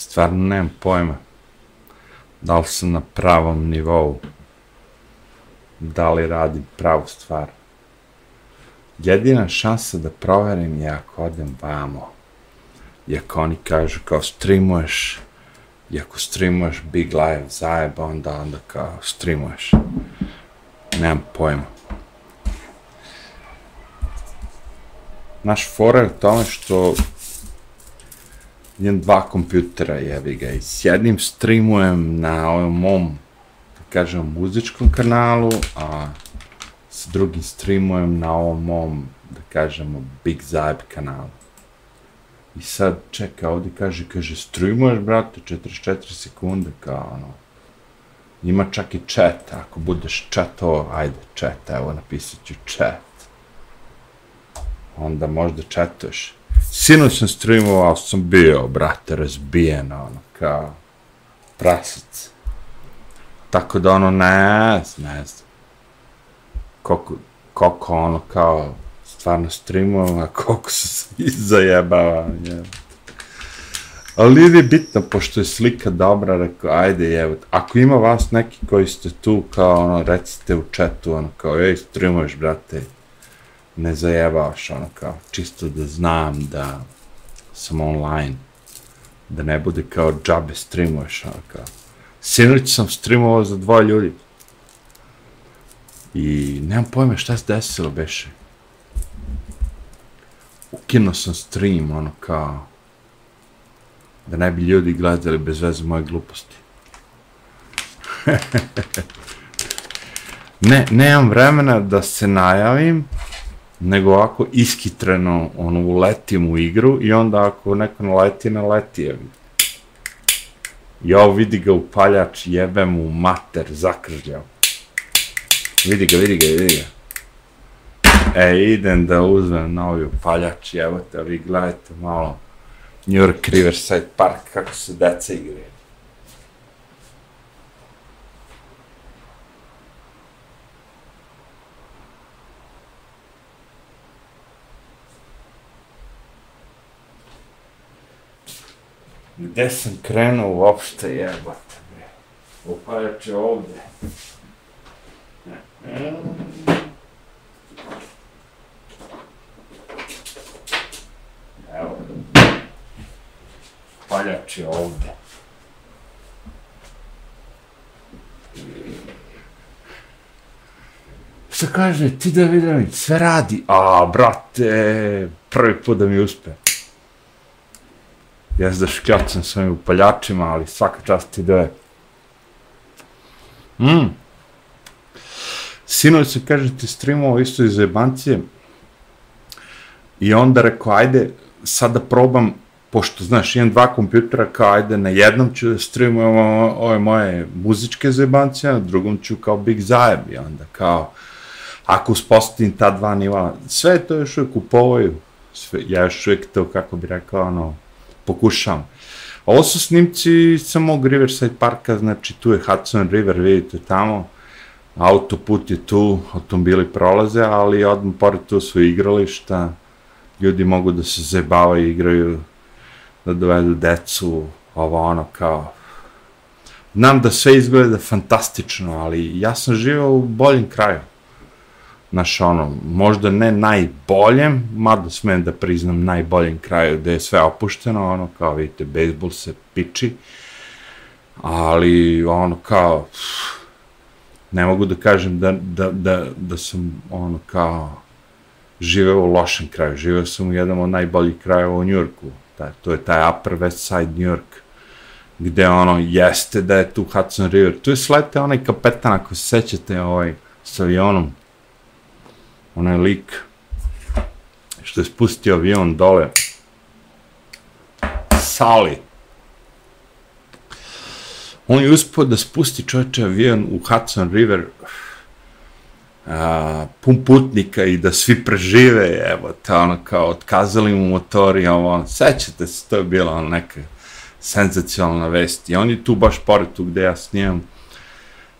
Stvarno nemam pojma. Da li sam na pravom nivou? Da li radim pravu stvar? Jedina šansa da proverim je ako odem vamo. I ako oni kažu kao streamuješ, i ako streamuješ Big Live zajeba, onda, onda kao streamuješ. Nemam pojma. Naš fora je tome što imam dva kompjutera, jevi ga, i s jednim streamujem na ovom mom, da kažem, muzičkom kanalu, a s drugim streamujem na ovom mom, da kažemo, Big Zaib kanalu. I sad čeka, ovdje kaže, kaže, streamuješ, brate, 44 sekunde, kao ono, ima čak i chat, ako budeš chato, ajde, chat, evo, napisat ću chat. Onda možda chatuješ. Sinoć sam streamovao, sam bio, brate, razbijen, ono, kao, prasac. Tako da, ono, ne znam, ne znam. Koliko, koliko, ono, kao, stvarno streamujem, a koliko su se zajebava, je. Ali je bitno, pošto je slika dobra, rekao, ajde, jevo, ako ima vas neki koji ste tu, kao, ono, recite u chatu, ono, kao, ej, streamuješ, brate, ne zajebavaš, ono, kao, čisto da znam da sam online, da ne bude kao džabe streamuješ, ono, kao. Sinoć sam streamovao za dva ljudi. I nemam pojma šta se desilo, beše ukinuo sam stream, ono kao, da ne bi ljudi gledali bez veze moje gluposti. ne, nemam vremena da se najavim, nego ako iskitreno, ono, uletim u igru i onda ako neko naleti, naleti je. Jao, vidi ga upaljač, jebe mu mater, zakržljao. Vidi ga, vidi ga, vidi ga. E, idem da uzmem novi upaljač, evo te, vi gledajte malo New York Riverside Park, kako se deca igraju. Gde sam krenuo uopšte, jebate, bre. Upaljač je ovde. Evo. Paljač je ovde. Šta kaže, ti da vidim, sve radi. A, brate, prvi put da mi uspe. Jes da škljacam s ovim upaljačima, ali svaka čast ti doje. Mm. Sinoć se kaže ti streamovao isto iz jebancije. I onda rekao, ajde, sad da probam, pošto, znaš, imam dva kompjutera, kao, ajde, na jednom ću da streamujem ove moje muzičke zajebancije, na drugom ću kao Big Zajeb, i onda kao, ako uspostavim ta dva niva, sve to još uvijek upovaju, sve, ja još uvijek to, kako bi rekao, ono, pokušavam. Ovo su snimci samog Riverside Parka, znači tu je Hudson River, vidite tamo, autoput je tu, automobili prolaze, ali odmah pored tu su igrališta, ljudi mogu da se zebavaju, igraju, da dovedu decu, ovo ono kao... Znam da sve izgleda fantastično, ali ja sam živao u boljem kraju naš ono, možda ne najboljem, mada smem da priznam najboljem kraju, gde je sve opušteno, ono, kao vidite, bejsbol se piči, ali, ono, kao, ne mogu da kažem da, da, da, da sam, ono, kao, živeo u lošem kraju, živeo sam u jednom od najboljih krajeva u Njurku, taj, to je taj Upper West Side New York, gde ono, jeste da je tu Hudson River, tu je slete onaj kapetan, ako se sećate, ovaj, s avionom, onaj lik, što je spustio avion dole, Sali, on je uspio da spusti čovječe avion u Hudson River, a, pun putnika i da svi prežive, evo, te ono, kao, otkazali mu motori, ovo, sećate se, to je bila ono, neka senzacionalna vest. I on je tu baš pored tu gde ja snimam,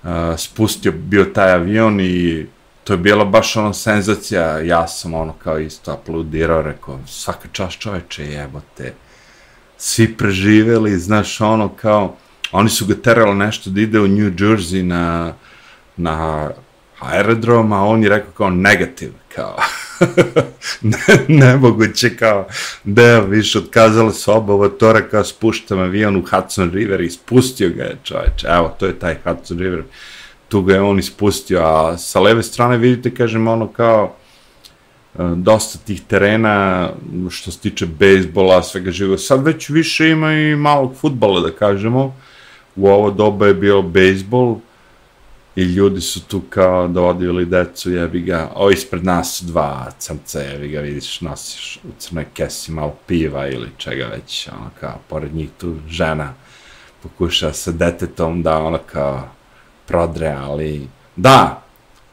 a, spustio bio taj avion i to je bila baš ono senzacija, ja sam ono kao isto apludirao, rekao, svaka čast čoveče, jebote, svi preživeli, znaš, ono, kao, oni su ga terali nešto da ide u New Jersey na, na aerodrom, a on je rekao kao negativ, kao, ne, nemoguće, kao, da, više, otkazala se oba ovatora, kao, spuštam avion u Hudson River i spustio ga je, čoveče, evo, to je taj Hudson River, tu ga je on ispustio, a sa leve strane vidite, kažem, ono, kao, e, dosta tih terena što se tiče bejsbola, svega živo. Sad već više ima i malog futbala, da kažemo. U ovo doba je bio bejsbol, i ljudi su tu kao dovodili decu, jebi ga, o, ispred nas su dva crnca, jebi ga, vidiš, nosiš u crnoj kesi malo piva ili čega već, ono kao, pored njih tu žena pokuša sa detetom da ono kao prodre, ali da,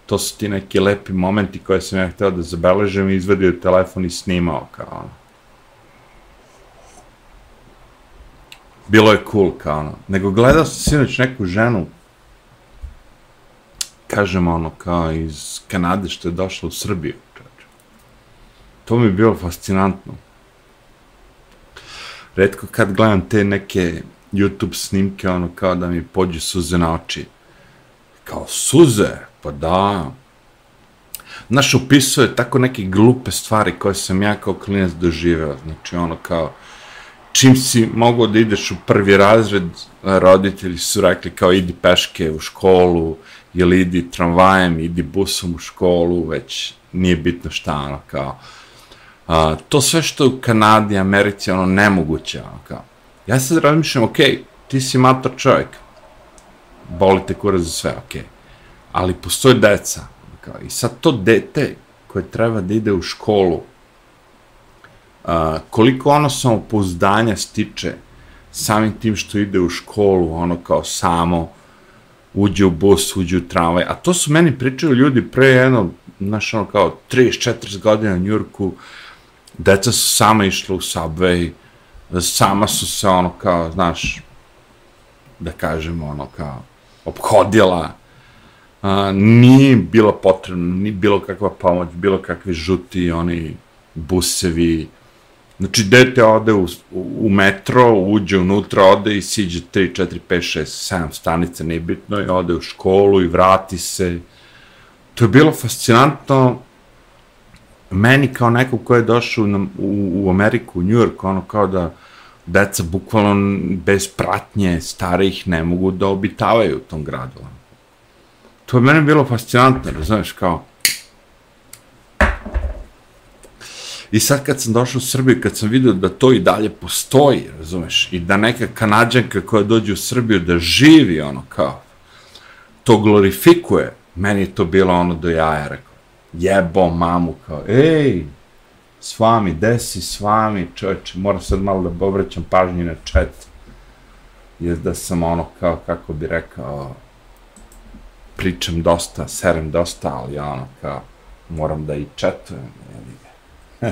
to su ti neki lepi momenti koje sam ja htio da zabeležem i izvadio telefon i snimao kao ono. Bilo je cool kao ono. Nego gledao sam sinoć neku ženu kažem ono kao iz Kanade što je došla u Srbiju. To mi je bilo fascinantno. Redko kad gledam te neke YouTube snimke, ono kao da mi pođu suze na oči. Kao suze? Pa da. Znaš, upisuje tako neke glupe stvari koje sam ja kao klinac doživeo. Znači, ono kao, čim si mogao da ideš u prvi razred, roditelji su rekli kao idi peške u školu, ili idi tramvajem, idi busom u školu, već nije bitno šta, ono, kao. A, to sve što u Kanadi, Americi, ono, nemoguće, ono, kao. Ja sad razmišljam, ok, ti si mator čovjek, bolite kurac za sve, ok, ali postoje deca, kao, i sad to dete koje treba da ide u školu, a, koliko ono samopouzdanja stiče samim tim što ide u školu, ono kao samo, uđe u bus, uđe u tramvaj, a to su meni pričali ljudi pre jedno, znaš, ono kao 30-40 godina u Njurku, deca su sama išla u subway, sama su se ono kao, znaš, da kažemo ono kao, obhodila, a, nije bilo potrebno, ni bilo kakva pomoć, bilo kakvi žuti, oni busevi, Znači, dete ode u, u metro, uđe unutra, ode i siđe 3, 4, 5, 6, 7 stanice, nebitno, i ode u školu i vrati se. To je bilo fascinantno. Meni kao neko ko je došao na, u, u Ameriku, u New York, ono kao da deca bukvalno bez pratnje starih ne mogu da obitavaju u tom gradu. Ono. To je meni bilo fascinantno, znaš, kao, I sad kad sam došao u Srbiju, kad sam vidio da to i dalje postoji, razumeš, i da neka kanadžanka koja dođe u Srbiju da živi ono kao, to glorifikuje, meni je to bilo ono do jaja, rekao, jebo mamu, kao, ej, s vami, desi s vami, čovječe, moram sad malo da obraćam pažnju na chat, jer da sam ono kao, kako bi rekao, pričam dosta, serem dosta, ali ono kao, moram da i chatujem, jel,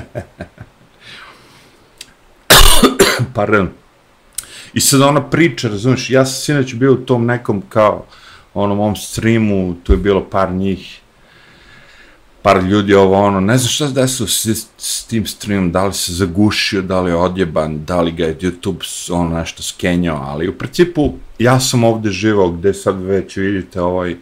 Pardon. I sad ona priča, razumiješ, ja sam sinoć bio u tom nekom kao, onom mom streamu, tu je bilo par njih, par ljudi ovo ono, ne znam šta se desilo s, s tim streamom, da li se zagušio, da li je odjeban, da li ga je YouTube ono nešto skenjao, ali u principu ja sam ovde živao gde sad već vidite ovaj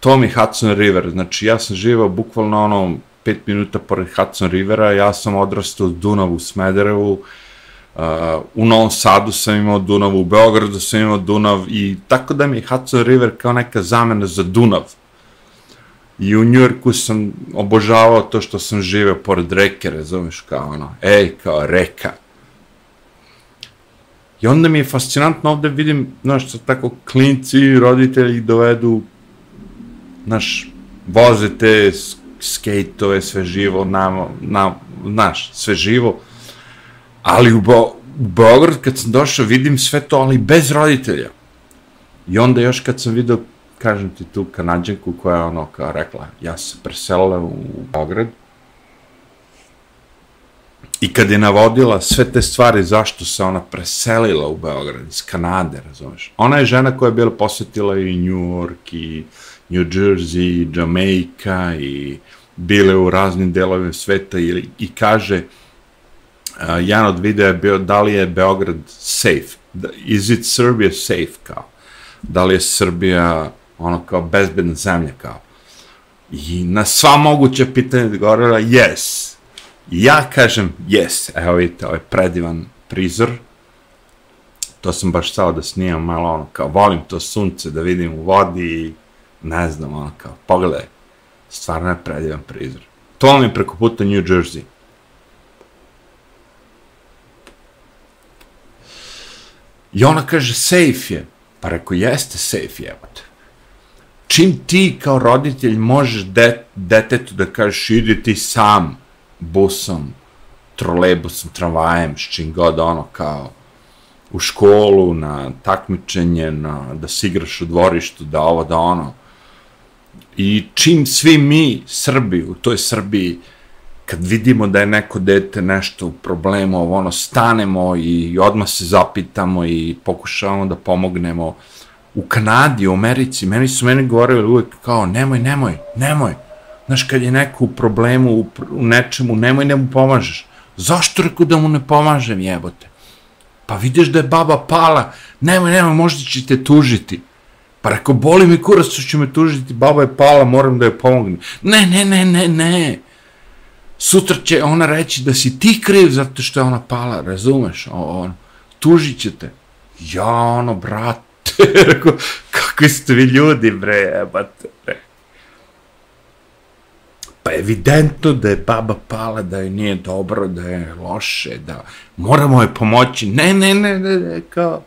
Tommy Hudson River, znači ja sam živao bukvalno ono 5 minuta pored Hudson Rivera, ja sam odrastao u Dunavu, u Smederevu, uh, u Novom Sadu sam imao Dunav, u Beogradu sam imao Dunav i tako da mi je Hudson River kao neka zamena za Dunav. I u sam obožavao to što sam živeo pored reke, razumiješ, kao ono, ej, kao reka. I onda mi je fascinantno ovde vidim, znaš, što tako klinci, roditelji dovedu, znaš, voze te skejtove, sve živo, na, na, znaš, sve živo. Ali u, Bo, u Beograd kad sam došao vidim sve to, ali bez roditelja. I onda još kad sam vidio, kažem ti tu kanadžanku koja je ono kao rekla, ja se preselila u Beograd, I kad je navodila sve te stvari zašto se ona preselila u Beograd iz Kanade, razumeš? Ona je žena koja je bila posjetila i New York i New Jersey, Jamaica i bile u raznim delovima sveta i, i kaže uh, jedan od videa je bio da li je Beograd safe, is it Serbia safe, kao, da li je Srbija ono kao bezbedna zemlja, kao, i na sva moguća pitanja odgovorila yes, ja kažem yes, evo vidite, ovaj predivan prizor, to sam baš stao da snimam malo ono, kao, volim to sunce, da vidim u vodi i, ne znam, ono, kao, pogledaj, stvarno je predivan prizor. To vam je preko puta New Jersey. I ona kaže, safe je. Pa rekao, jeste safe, je. Čim ti kao roditelj možeš de, detetu da kažeš, idi ti sam busom, trolebusom, tramvajem, s čim god, ono, kao, u školu, na takmičenje, na, da se igraš u dvorištu, da ovo, da ono. I čim svi mi, Srbi, u toj Srbiji, kad vidimo da je neko dete nešto u problemu, ovo ono, stanemo i odmah se zapitamo i pokušavamo da pomognemo. U Kanadi, u Americi, meni su meni govorili uvijek kao, nemoj, nemoj, nemoj. Znaš, kad je neko u problemu, u, u nečemu, nemoj, ne mu pomažeš. Zašto reku da mu ne pomažem, jebote? Pa vidiš da je baba pala, nemoj, nemoj, možda će te tužiti. Pa reko, boli mi kurac, što će me tužiti, baba je pala, moram da je pomognem. Ne, ne, ne, ne, ne sutra će ona reći da si ti kriv zato što je ona pala, razumeš, on, tužit će te. Ja, ono, brate, rekao, kakvi ste vi ljudi, bre, jebate, bre. Pa evidentno da je baba pala, da je nije dobro, da je loše, da moramo je pomoći. Ne, ne, ne, ne, ne, kao...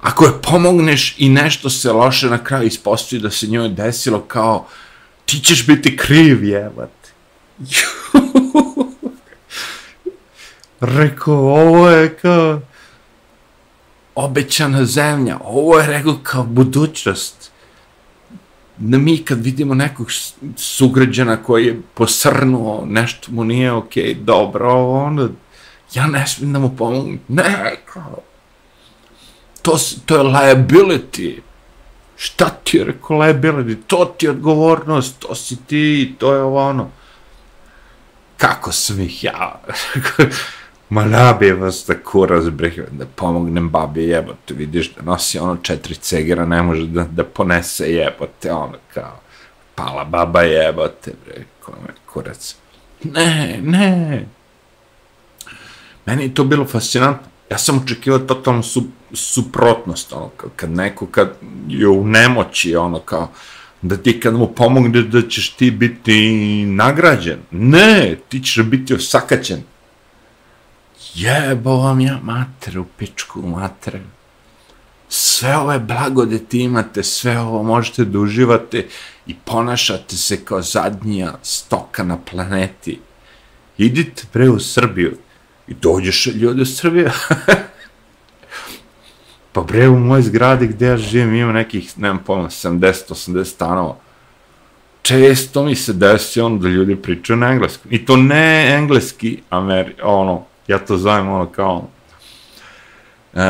Ako je pomogneš i nešto se loše na kraju ispostoji da se njoj desilo, kao, ti ćeš biti kriv, jebate. rekao, ovo je kao obećana zemlja, ovo je rekao kao budućnost. Na mi kad vidimo nekog sugrađana koji je posrnuo, nešto mu nije okej, okay, dobro, onda ja ne smijem da mu pomognem. Ne, kao, to, to je liability. Šta ti je rekao liability? To ti je odgovornost, to si ti, to je ovo ono kako sam ih ja, ma nabije vas da kurac da pomognem babi jebote, vidiš da nosi ono četiri cegera, ne može da, da ponese jebote, ono kao, pala baba jebote, bre, kome kurac. Ne, ne. Meni je to bilo fascinantno. Ja sam očekivao totalno su, suprotnost, ono, kad neko, kad je u nemoći, ono, kao, da ti kad mu pomogne da ćeš ti biti nagrađen. Ne, ti ćeš biti osakaćen. Jebo vam ja mater u pičku mater. Sve ove blagodeti imate, sve ovo možete da uživate i ponašate se kao zadnja stoka na planeti. Idite pre u Srbiju i dođeš ljudi u Srbiju. Pa bre, u moj zgradi gde ja živim ima nekih, nemam pojma, 70-80 stanova. Često mi se desi ono da ljudi pričaju na engleskom. I to ne engleski, Ameri ono, ja to zovem ono kao, uh,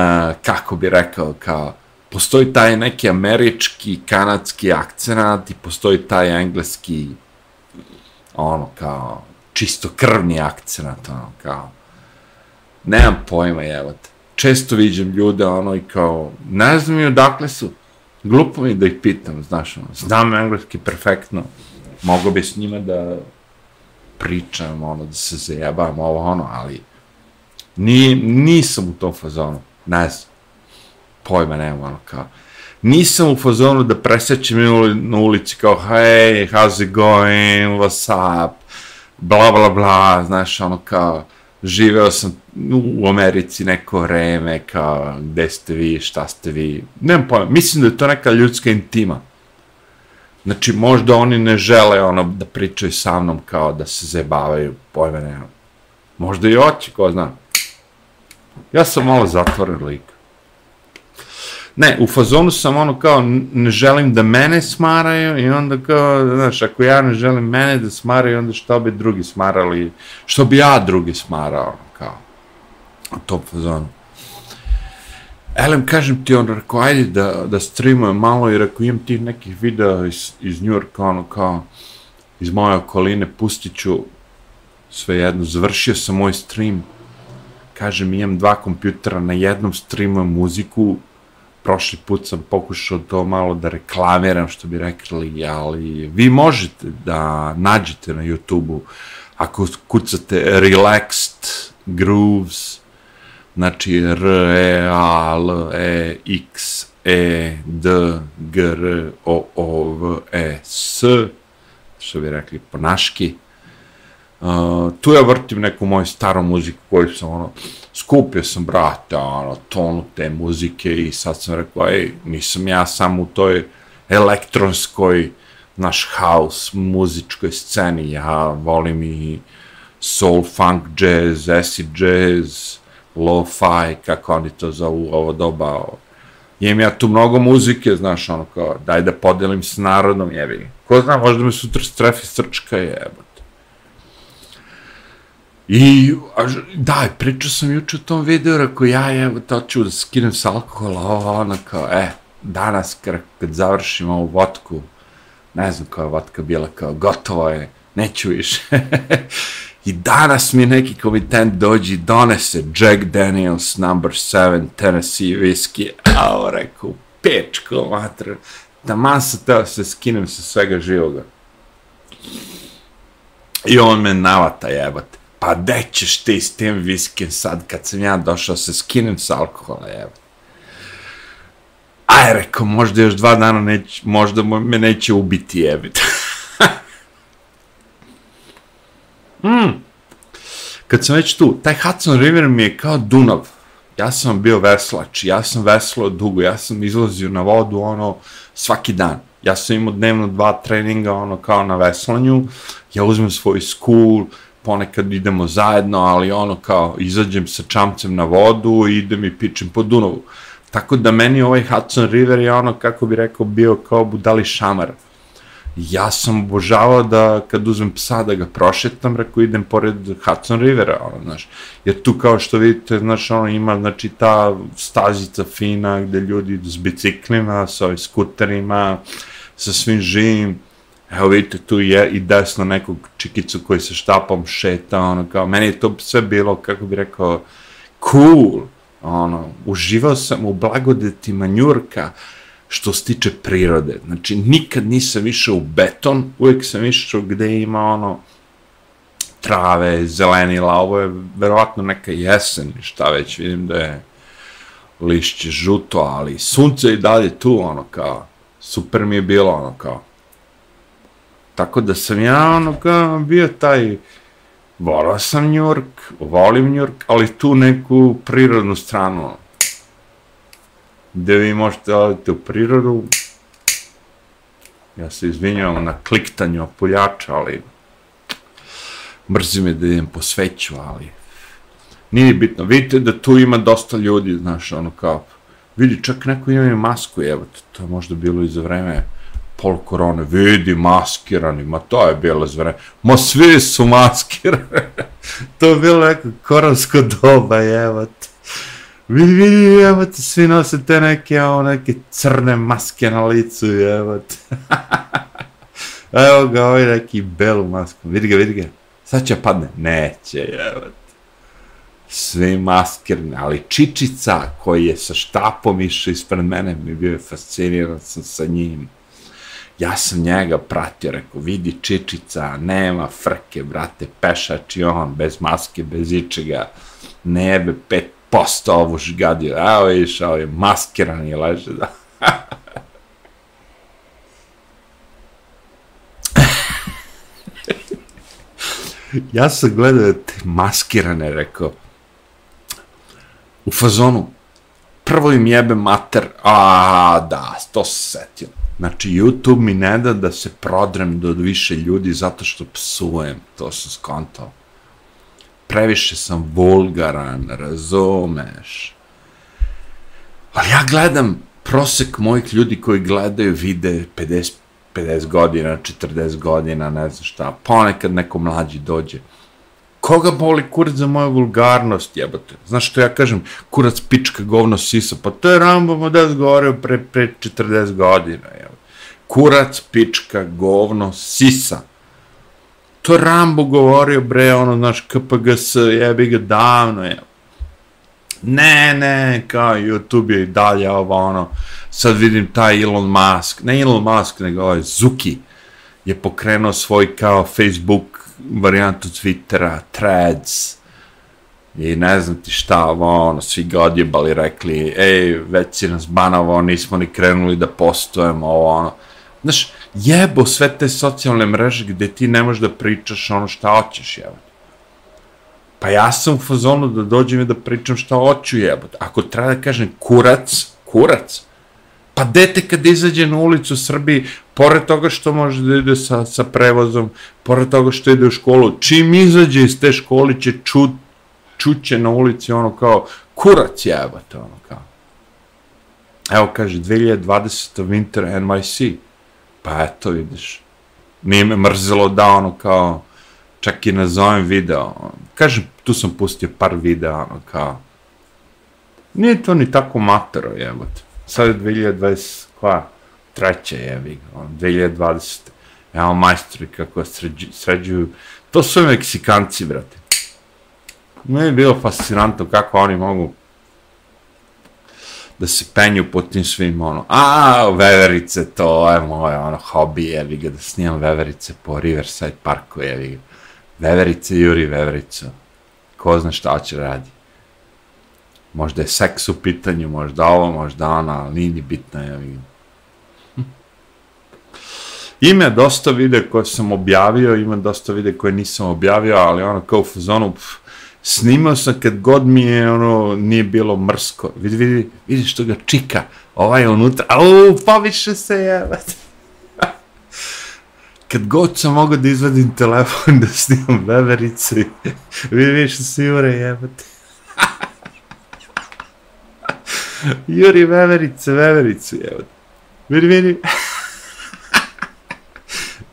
kako bi rekao, kao, postoji taj neki američki, kanadski akcenat i postoji taj engleski, ono, kao, čisto krvni akcenat, ono, kao, nemam pojma, jevate često viđem ljude, ono, i kao, ne znam i odakle su, glupo mi da ih pitam, znaš, ono, znam engleski perfektno, mogu bi s njima da pričam, ono, da se zajebam, ovo, ono, ali Nije, nisam u tom fazonu, ne znam, pojma nema, ono, kao, nisam u fazonu da presećem na ulici kao, hey, how's it going, what's up, bla, bla, bla, znaš, ono, kao, živeo sam u Americi neko vreme, kao, gde ste vi, šta ste vi, nemam pojma, mislim da je to neka ljudska intima. Znači, možda oni ne žele ono da pričaju sa mnom kao da se zebavaju, pojma nemam. Možda i oći, ko zna. Ja sam malo zatvoren lik. Ne, u fazonu sam ono kao, ne želim da mene smaraju i onda kao, znaš, ako ja ne želim mene da smaraju, onda što bi drugi smarali, što bi ja drugi smarao, ono kao, u tom fazonu. Elem, kažem ti, on rekao, ajde da, da streamujem malo i ako imam tih nekih videa iz, iz New Yorka, ono kao, iz moje okoline, pustit ću, svejedno, završio sam moj stream, kažem, imam dva kompjutera, na jednom streamujem muziku, prošli put sam pokušao to malo da reklamiram, što bi rekli, ali vi možete da nađete na YouTube-u, ako kucate Relaxed Grooves, znači R, E, A, L, E, X, E, D, G, R, O, O, V, E, S, što bi rekli po naški, Uh, tu ja vrtim neku moju staru muziku koju sam ono, skupio sam brate, ono, tonu te muzike i sad sam rekao, ej, nisam ja sam u toj elektronskoj, naš house, muzičkoj sceni, ja volim i soul, funk, jazz, acid jazz, lo-fi, kako oni to zovu ovo doba, imam ja tu mnogo muzike, znaš, ono kao, daj da podelim s narodom, jebi. Ko zna, možda me sutra strefi srčka, jebate I, da, pričao sam juče u tom videu, rekao, ja, evo, to ću da skinem s alkohola, ovo, ono, kao, e, danas, kad, završim ovu vodku, ne znam koja je vodka bila, kao, gotovo je, neću više. I danas mi neki komitent dođi donese Jack Daniels number 7 Tennessee whisky. A, ovo, rekao, pečko, matra. Da sam se teo se skinem sa svega živoga. I on me navata, jebate a gde ćeš te s tem viskim sad, kad sam ja došao se skinem sa alkohola, evo. Aj, rekao, možda još dva dana neć, možda me neće ubiti, evo. mm. Kad sam već tu, taj Hudson River mi je kao Dunav. Ja sam bio veslač, ja sam veslao dugo, ja sam izlazio na vodu, ono, svaki dan. Ja sam imao dnevno dva treninga, ono, kao na veslanju. Ja uzmem svoj school, ponekad idemo zajedno, ali ono kao izađem sa čamcem na vodu i idem i pičem po Dunavu. Tako da meni ovaj Hudson River je ono, kako bi rekao, bio kao budali šamar. Ja sam obožavao da kad uzmem psa da ga prošetam, rekao idem pored Hudson Rivera, ono, znaš. Jer tu kao što vidite, znaš, ono ima, znači, ta stazica fina gde ljudi idu s biciklima, sa ovim skuterima, sa svim živim, evo vidite tu je i desno nekog čikicu koji se štapom šeta, ono kao, meni je to sve bilo, kako bi rekao, cool, ono, uživao sam u blagodetima Njurka, što se tiče prirode, znači nikad nisam išao u beton, uvijek sam išao gde ima ono, trave, zelenila, ovo je verovatno neka jesen, šta već, vidim da je lišće žuto, ali sunce i dalje tu, ono, kao, super mi je bilo, ono, kao, Tako da sam ja ono kao bio taj, volao sam Njurk, volim Njurk, ali tu neku prirodnu stranu. Ono. Gde vi možete oditi u prirodu, ja se izvinjavam na kliktanju opuljača, ali mrzi me da idem po sveću, ali nije bitno. Vidite da tu ima dosta ljudi, znaš, ono kao, vidi, čak neko ima masku, evo, to je možda bilo i za vreme pol korone, vidi, maskirani, ma to je bilo zvore, ma svi su maskirani, to je bilo neko koronsko doba, evo te. Vidi, vidi, evo te, svi nose te neke, ovo, neke crne maske na licu, evo te. evo ga, ovaj neki belu masku, vidi ga, vidi ga, sad će padne, neće, evo te. Svi maskirani, ali Čičica koji je sa štapom išao ispred mene, mi bio fasciniran sam sa njim ja sam njega pratio, rekao, vidi Čičica, nema frke, brate, pešač i on, bez maske, bez ičega, nebe, pet posto ovu žgadio, evo viš, ovo je maskiran i leže, da. ja sam gledao te maskirane, rekao, u fazonu, prvo im jebe mater, a da, to se setio. Znači, YouTube mi ne da da se prodrem do više ljudi zato što psujem, to sam skontao. Previše sam vulgaran, razumeš. Ali ja gledam prosek mojih ljudi koji gledaju vide 50, 50 godina, 40 godina, ne znam šta, ponekad neko mlađi dođe koga boli kurac za moju vulgarnost, jebate? Znaš što ja kažem, kurac pička govno sisa, pa to je Rambo Modest govorio pre, pre 40 godina, jebate. Kurac pička govno sisa. To Rambo govorio, bre, ono, znaš, KPGS, jebi ga davno, je. Ne, ne, kao YouTube je i dalje ovo, ono, sad vidim taj Elon Musk, ne Elon Musk, nego ovaj Zuki, je pokrenuo svoj kao Facebook varijantu Twittera, Threads, i ne znam ti šta, ono, svi ga odjebali, rekli, ej, već si nas banavo, nismo ni krenuli da postojemo, ovo, ono. Znaš, jebo sve te socijalne mreže gde ti ne možeš da pričaš ono šta hoćeš, jebo. Pa ja sam u fazonu da dođem i da pričam šta hoću, jebo. Ako treba da kažem kurac, kurac, Pa dete kad izađe na ulicu u Srbiji, pored toga što može da ide sa, sa prevozom, pored toga što ide u školu, čim izađe iz te škole će čut, čuće na ulici ono kao, kurac jebate, ono kao. Evo kaže, 2020. Winter NYC. Pa eto, vidiš. Nije me mrzelo da ono kao, čak i nazovem video. Kažem, tu sam pustio par videa, ono kao, nije to ni tako matero, jebate sad je 2020, koja? Treća je, vi, on, 2020. Evo majstori kako sređu, sređuju. To su Meksikanci, brate. Mi je bilo fascinantno kako oni mogu da se penju po tim svim, ono, a, veverice, to je moje, ono, hobi, jevi ga, da snimam veverice po Riverside Parku, jevi ga. Veverice, Juri, vevericu. Ko zna šta će radi možda je seks u pitanju, možda ovo, možda ona, ali nije bitno, ja vidim. Ima dosta vide koje sam objavio, ima dosta vide koje nisam objavio, ali ono kao u fazonu, snimao sam kad god mi je ono, nije bilo mrsko. Vidi, vidi, vidi što ga čika, ovaj je unutra, au, poviše se, jebate. kad god sam mogao da izvadim telefon da snimam veverice, vidi, vidi što se jure, jebate. Juri Veverice, Vevericu, evo. Vidi, vidi.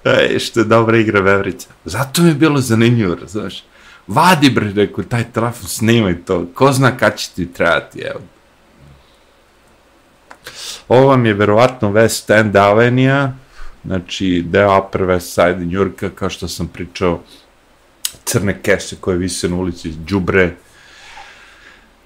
Ej, što je dobra igra Veverica. Zato mi je bilo zanimljivo, razumiješ? Vadi, bre, reko, taj telefon, snimaj to. Ko zna kad će ti trebati, evo. Ovo vam je verovatno West End Avenija, znači deo Upper West Side Njurka, kao što sam pričao, crne kese koje vise na ulici, džubre,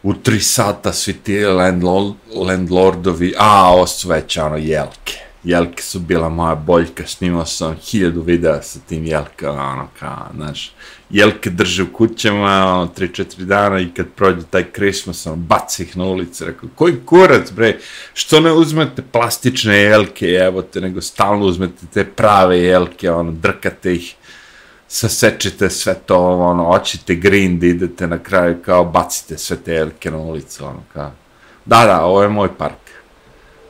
u tri sata svi ti landlord, landlordovi, a, ovo su već ono jelke. Jelke su bila moja boljka, snimao sam hiljadu videa sa tim jelkama, ono kao, znaš, jelke drže u kućama, ono, tri, četiri dana i kad prođe taj Christmas, ono, baci ih na ulicu, rekao, koji kurac, bre, što ne uzmete plastične jelke, evo te, nego stalno uzmete te prave jelke, ono, drkate ih, sasečite sve to, ono, oćete grind, idete na kraju, kao, bacite sve te elke na ulicu, ono, kao, da, da, ovo je moj park,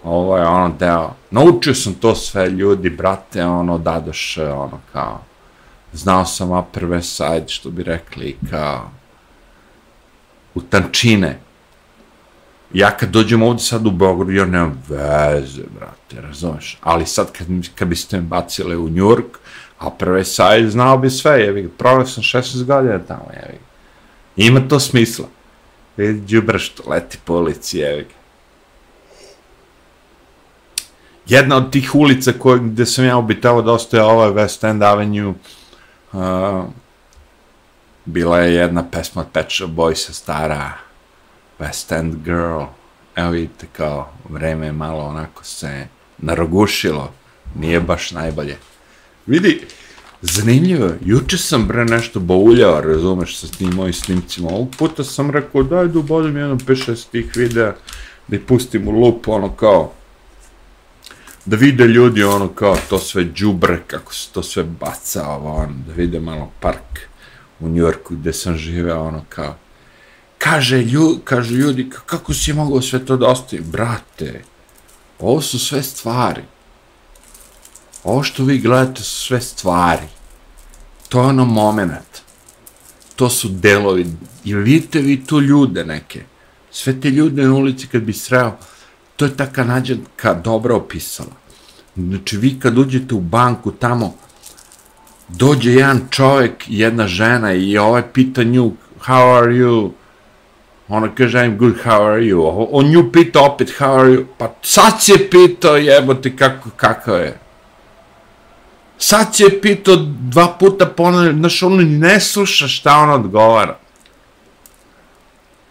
ovo je, ono, deo, naučio sam to sve, ljudi, brate, ono, dadoš, ono, kao, znao sam a prve Side, što bi rekli, kao, u tančine, ja kad dođem ovdje sad u Beograd, ja nemam veze, brate, razumeš, ali sad kad, kad biste me bacile u New York, A prve saj znao bi sve, jevi ga. Provio sam 16 godina tamo, jevi ga. Ima to smisla. Vidi džubra što leti po ulici, jevi ga. Jedna od tih ulica koje, gde sam ja obitavao dosta je ova West End Avenue. Uh, bila je jedna pesma od Pet Shop Boysa stara West End Girl. Evo vidite kao vreme je malo onako se narogušilo. Nije baš najbolje. Vidi, zanimljivo, juče sam bre nešto bauljao, razumeš, sa tim mojim snimcima, ovog puta sam rekao, daj da ubodim jedno 5-6 tih videa, da ih pustim u lup, ono kao, da vide ljudi, ono kao, to sve džubre, kako se to sve baca, ovo, ono, da vide malo park u Njorku gde sam živeo, ono kao, kaže, ljudi, kažu ljudi, kako si mogao sve to da ostavi? Brate, ovo su sve stvari, ovo što vi gledate su sve stvari. To je ono moment. To su delovi. I vidite vi tu ljude neke. Sve te ljude na ulici kad bi sreo, to je ta kanadjanka dobro opisala. Znači, vi kad uđete u banku tamo, dođe jedan čovjek, jedna žena i ovaj pita nju, how are you? Ona kaže, I'm good, how are you? On nju pita opet, how are you? Pa sad se pitao, jebote, kako, kako je? Sad će pito dva puta ponavlja, znaš, ono ne sluša šta on odgovara.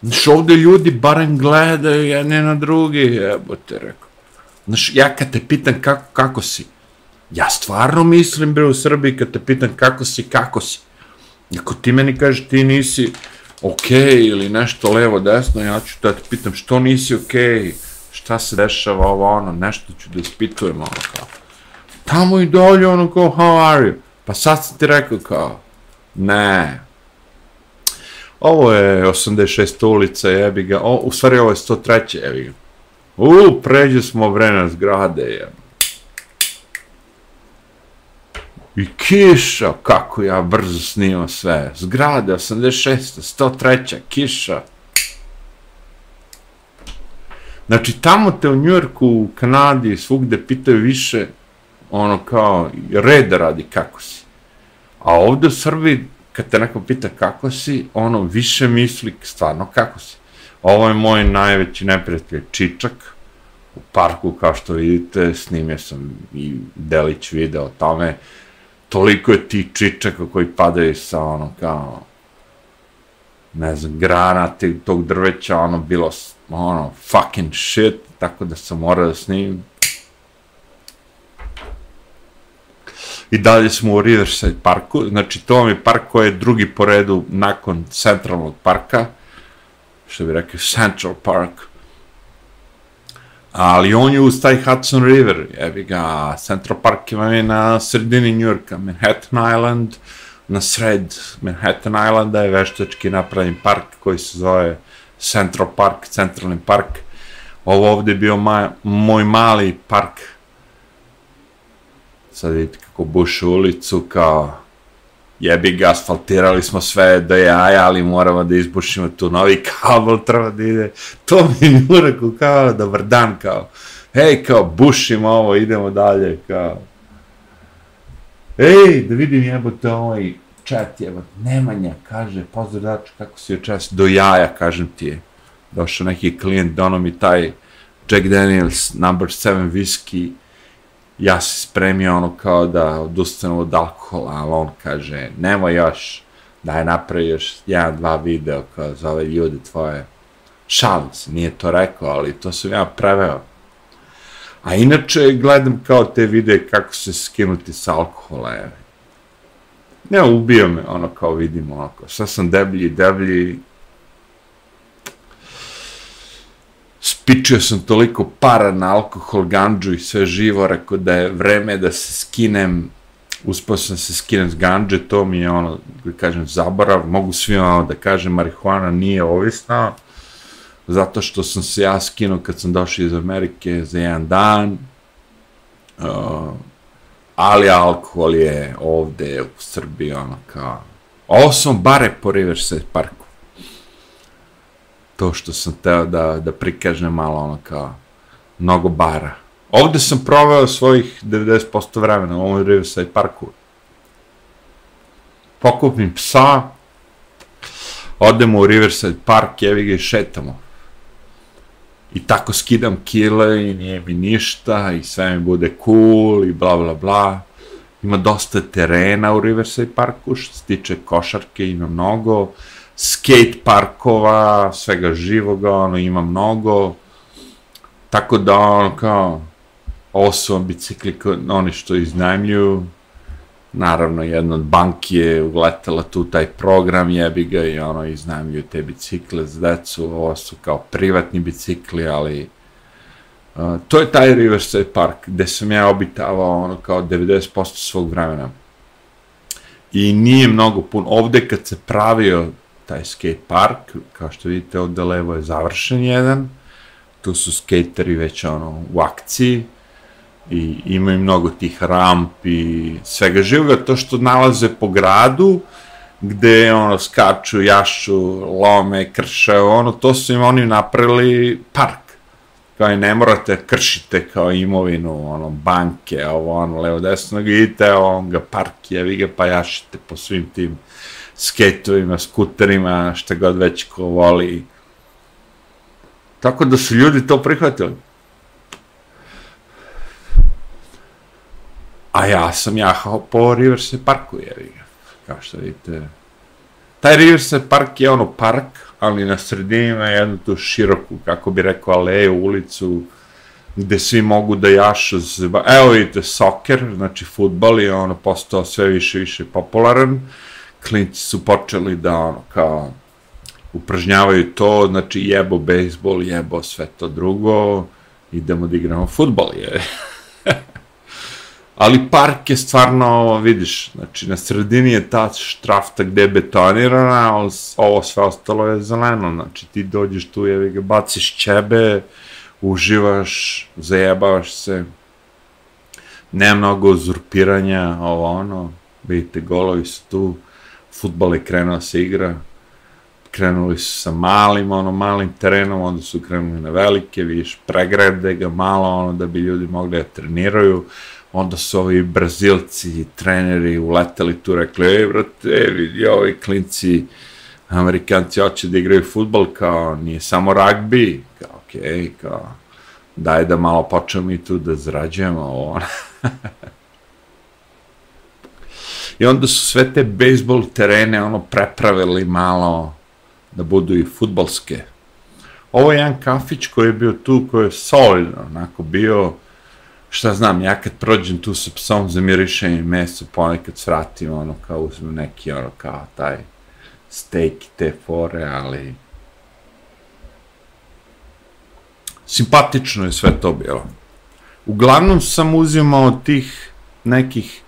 Znaš, ovde ljudi barem gledaju jedne na drugi, jebote, te rekao. Znaš, ja kad te pitan kako, kako si, ja stvarno mislim, bre, u Srbiji, kad te pitan kako si, kako si. Ako ti meni kažeš ti nisi okej okay, ili nešto levo, desno, ja ću da te pitam što nisi okej, okay, šta se dešava ovo, ono, nešto ću da ispitujem, ono, kao. Tamo i dolje, ono, kao, how are you? Pa sad sam ti rekao, kao, ne, Ovo je 86. ulica, jebi ga. O, u stvari ovo je 103. jebi ga. U, pređe smo vrena zgrade, jebi. I kiša, kako ja brzo snimam sve. Zgrade, 86. 103. kiša. Znači, tamo te u Njujorku, u Kanadi, svugde pitaju više, ono kao, red radi kako si. A ovde u Srbiji, kad te neko pita kako si, ono više misli stvarno kako si. Ovo je moj najveći neprijatelj Čičak, u parku, kao što vidite, snimio sam i delić video o tome, toliko je ti čičaka koji padaju sa ono kao, ne znam, grana tog drveća, ono bilo, ono, fucking shit, tako da sam morao da snimim, i dalje smo u Riverside parku, znači to vam je park koji je drugi po redu nakon centralnog parka, što bi rekao Central Park, ali on je uz taj Hudson River, evi ga, Central Park vam je na sredini New Yorka, Manhattan Island, na sred Manhattan Islanda je veštački napravljen park koji se zove Central Park, centralni park. Ovo ovde je bio ma, moj mali park sad vidite kako buš ulicu, kao jebi ga, asfaltirali smo sve do jaja, ali moramo da izbušimo tu novi kabel, treba da ide, to mi je njuraku, kao, dobar dan, kao, hej, kao, bušimo ovo, idemo dalje, kao, ej, da vidim jebote ovaj chat, jebote, Nemanja, kaže, pozdrav dač, kako si očas, do jaja, kažem ti je, došao neki klijent, dono mi taj Jack Daniels number 7 whisky, ja se spremio ono kao da odustanu od alkohola, ali on kaže, nemoj još, da je napravio još jedan, dva video kao za ove ljude tvoje. Šalim se, nije to rekao, ali to sam ja preveo. A inače, gledam kao te videe kako se skinuti sa alkohola, je. Ne, ubio me, ono, kao vidimo, ono, kao, sad sam deblji, deblji, spičio sam toliko para na alkohol, ganđu i sve živo, rekao da je vreme da se skinem, uspao sam se skinem s ganđe, to mi je ono, da kažem, zaborav, mogu svima ono da kažem, marihuana nije ovisna, zato što sam se ja skinuo kad sam došao iz Amerike za jedan dan, uh, ali alkohol je ovde u Srbiji, ono kao, ovo sam bare po Riverside parku, to što sam teo da, da prikažem malo ono kao mnogo bara. Ovde sam proveo svojih 90% vremena u ovom Riverside parku. Pokupim psa, odemo u Riverside park, jevi ga i šetamo. I tako skidam kile i nije mi ništa i sve mi bude cool i bla bla bla. Ima dosta terena u Riverside parku, što se tiče košarke, ima mnogo skate parkova, svega živoga, ono, ima mnogo, tako da, ono, kao, ovo su vam bicikli, oni što iznajmljuju, naravno, jedna od banki je uletela tu taj program, jebi ga, i ono, iznajmljuju te bicikle za decu, ovo su kao privatni bicikli, ali, uh, to je taj Riverside Park, gde sam ja obitavao, ono, kao 90% svog vremena. I nije mnogo pun, ovde kad se pravio taj skate park, kao što vidite od levo je završen jedan, tu su skateri već ono u akciji i imaju mnogo tih ramp i svega živoga, to što nalaze po gradu, gde ono skaču, jašu, lome, krše, ono, to su im oni napravili park. Kao i ne morate kršite kao imovinu, ono, banke, ovo, ono, levo, desno, vidite, on ga park je, vi ga pajašite po svim tim skejtovima, skuterima, šta god već ko voli. Tako da su ljudi to prihvatili. A ja sam jahao po Riverside parku, jer ga. Kao što vidite. Taj Riverside park je ono park, ali na sredini ima jednu tu široku, kako bi rekao, aleju, ulicu, gde svi mogu da jašu. Evo vidite, soker, znači futbal je ono postao sve više više popularan. Klinci su počeli da ono kao upražnjavaju to, znači jebo bejsbol, jebo sve to drugo, idemo da igramo futbol, je. Ali park je stvarno, vidiš, znači na sredini je ta štrafta gde je betonirana, a ovo sve ostalo je zeleno, znači ti dođeš tu, jevi ga, baciš ćebe, uživaš, zajebavaš se, nema mnogo uzurpiranja, ovo ono, vidite, golovi su tu, futbal je krenuo se igra, krenuli su sa malim, ono, malim terenom, onda su krenuli na velike, vidiš, pregrade ga malo, ono, da bi ljudi mogli da treniraju, onda su ovi brazilci, treneri, uleteli tu, rekli, ej, brate, vidi, ovi klinci, amerikanci hoće da igraju futbol, kao, nije samo ragbi, kao, okej, okay, kao, daj da malo počnemo i tu da zrađujemo ono. I onda su sve te bejsbol terene ono prepravili malo da budu i futbalske. Ovo je jedan kafić koji je bio tu, koji je solidno, onako bio, šta znam, ja kad prođem tu sa psom za mirišenje meso, ponekad svratim, ono, kao uzmem neki, ono, kao taj steak i te fore, ali simpatično je sve to bilo. Uglavnom sam uzimao tih nekih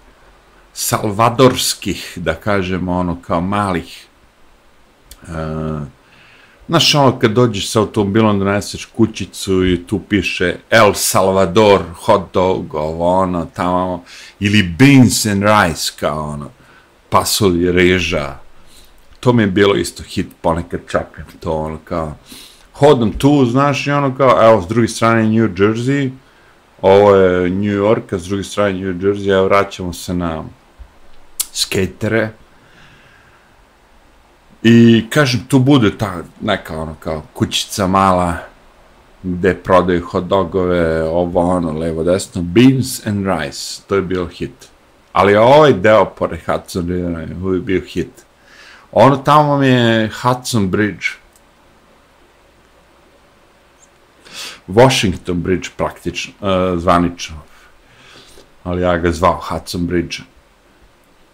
salvadorskih, da kažemo, ono, kao malih Uh, znaš, ono, kad dođeš sa automobilom, doneseš kućicu i tu piše El Salvador, hot dog, ovo, ono, tamo, ili beans and rice, kao ono, pasulj, reža. To mi je bilo isto hit, ponekad čapim to, ono, kao, hodam tu, znaš, i ono, kao, evo, s druge strane New Jersey, ovo je New York, a s druge strane New Jersey, evo, vraćamo se na skatere, I kažem, tu bude ta neka ono kao kućica mala gde prodaju hot dogove, ovo ono, levo desno, beans and rice, to je bio hit. Ali ovaj deo pored Hudson River je bio hit. Ono tamo mi je Hudson Bridge. Washington Bridge praktično, uh, zvanično. Ali ja ga zvao Hudson Bridge.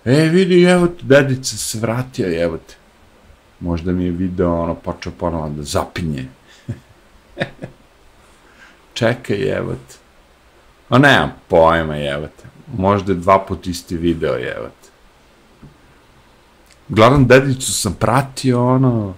E, vidi, evo te, dedica se vratio, evo te možda mi je video ono počeo ponovo da zapinje. Čekaj, jebate. O, nemam pojma, jebate. Možda je dva put isti video, evo te. Uglavnom, dedicu sam pratio, ono,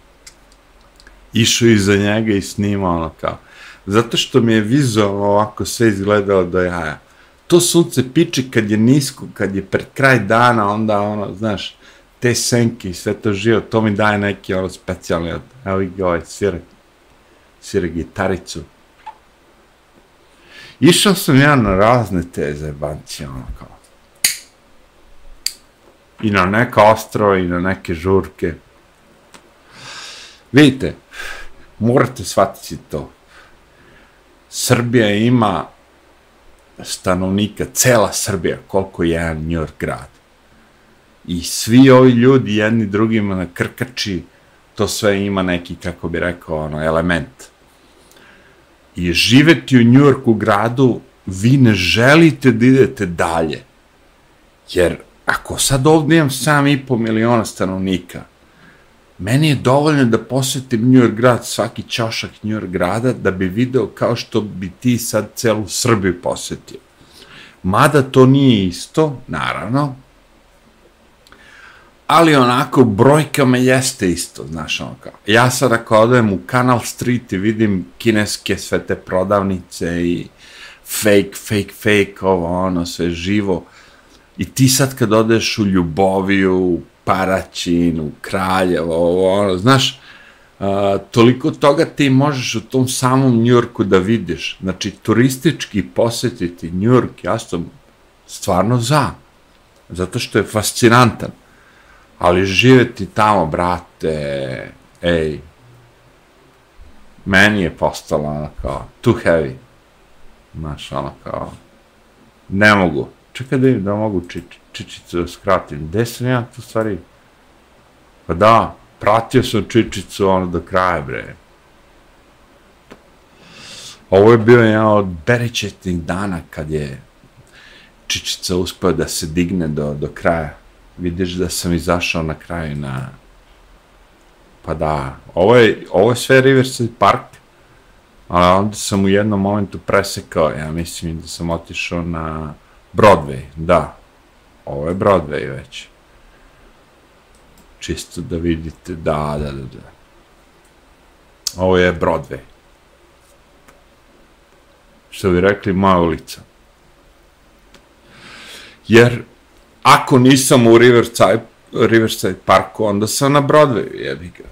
išao iza njega i snimao, ono, kao. Zato što mi je vizualno ovako sve izgledalo do jaja. To sunce piči kad je nisko, kad je pred kraj dana, onda, ono, znaš, te senke i sve to živo, to mi daje neki ono specijalni, evo i ovaj svira, svira gitaricu. Išao sam ja na razne te zebancije, ono kao. I na neka ostrova, i na neke žurke. Vidite, morate shvatiti to. Srbija ima stanovnika, cela Srbija, koliko je jedan New York grad i svi ovi ljudi jedni drugima na krkači, to sve ima neki, kako bi rekao, ono, element. I živeti u New Yorku gradu, vi ne želite da idete dalje. Jer ako sad ovdje imam 7,5 miliona stanovnika, meni je dovoljno da posjetim New York grad, svaki čašak New York grada, da bi video kao što bi ti sad celu Srbiju posjetio. Mada to nije isto, naravno, ali onako brojkama jeste isto, znaš, ono kao. Ja sad ako odem u Canal Street i vidim kineske sve te prodavnice i fake, fake, fake, ovo, ono, sve živo. I ti sad kad odeš u Ljuboviju, u Paraćinu, Kraljevo, ovo, ono, znaš, a, toliko toga ti možeš u tom samom Njurku da vidiš. Znači, turistički posjetiti Njurk, ja sam stvarno za. Zato što je fascinantan ali živeti tamo, brate, ej, meni je postalo ono kao, too heavy, znaš, ono kao, ne mogu, Čekaj da, da mogu či, čičicu da skratim. Gde sam ja tu stvari? Pa da, pratio sam čičicu ono do kraja, bre. Ovo je bio jedan od berećetnih dana kad je čičica uspio da se digne do, do kraja. Vidiš da sam izašao na kraju na... Pa da, ovo je, ovo je sve Riverside Park, ali onda sam u jednom momentu presekao, ja mislim da sam otišao na Broadway, da, ovo je Broadway već. Čisto da vidite, da, da, da, da. Ovo je Broadway. Što bi rekli, moja ulica. Jer, ako nisam u Riverside, Riverside Parku, onda sam na Broadwayu, jebi ga.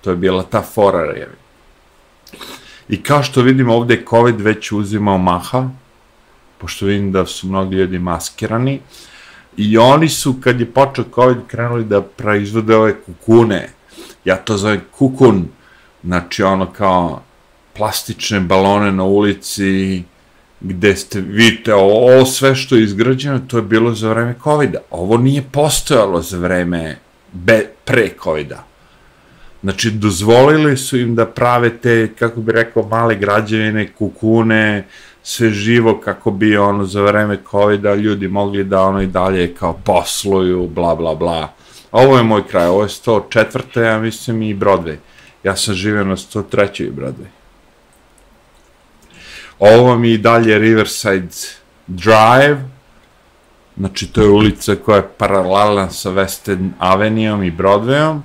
To je bila ta fora, jebi. I kao što vidimo ovde je COVID već uzimao maha, pošto vidim da su mnogi ljudi maskirani, i oni su, kad je počeo COVID, krenuli da proizvode ove kukune. Ja to zovem kukun, znači ono kao plastične balone na ulici, gde ste, vidite, ovo sve što je izgrađeno, to je bilo za vreme COVID-a. Ovo nije postojalo za vreme be, pre COVID-a. Znači, dozvolili su im da prave te, kako bi rekao, male građevine, kukune, sve živo kako bi ono za vreme COVID-a ljudi mogli da ono i dalje kao posluju, bla bla bla. Ovo je moj kraj, ovo je 104. ja mislim i Broadway. Ja sam živio na 103. Broadway. Ovo mi i dalje Riverside Drive, znači to je ulica koja je paralelna sa West End Avenijom i Broadwayom,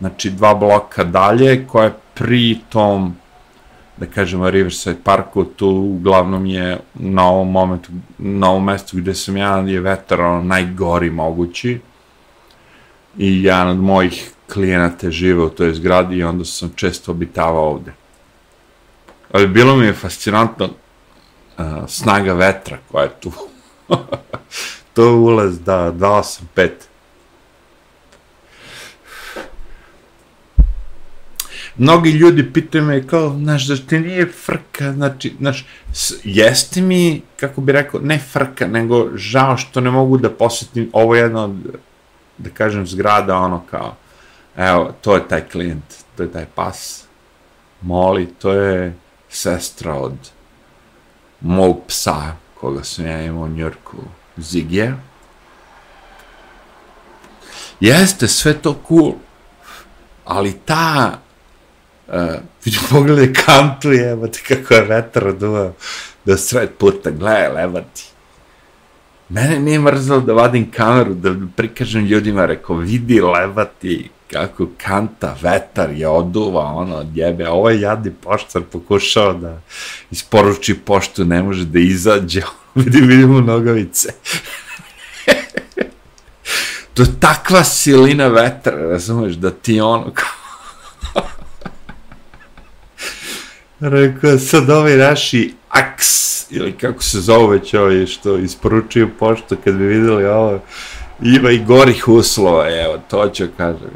znači dva bloka dalje, koja je pri tom da kažemo, Riverside Parku, tu uglavnom je na ovom momentu, na ovom mestu gde sam ja, je vetar ono, najgori mogući. I jedan od mojih klijenata žive u toj zgradi i onda sam često obitavao ovde. Ali bilo mi je fascinantno uh, snaga vetra koja je tu. to je ulaz, da, 285. Mnogi ljudi pitaju me kao, znaš, da ti nije frka, znači, znaš, jeste mi, kako bi rekao, ne frka, nego žao što ne mogu da posjetim ovo jedno, da kažem, zgrada, ono kao, evo, to je taj klijent, to je taj pas, Moli, to je sestra od mog psa, koga sam ja imao u Njorku, Zigija. Jeste, sve to cool, ali ta Uh, pogledaj kantu, jebate, kako je vetar duva do sred puta, gledaj, levati. Mene nije mrzalo da vadim kameru, da prikažem ljudima, rekao, vidi, levati, kako kanta, vetar je oduva, ono, od jebe, ovo ovaj jadni poštar pokušao da isporuči poštu, ne može da izađe, vidi, vidimo nogavice. to je takva silina vetra, razumeš, da ti ono, kao, Rekao, sad ovaj naši aks, ili kako se zove već ovaj što isporučuju pošto, kad bi videli ovo, ima i gorih uslova, evo, to ću kažem.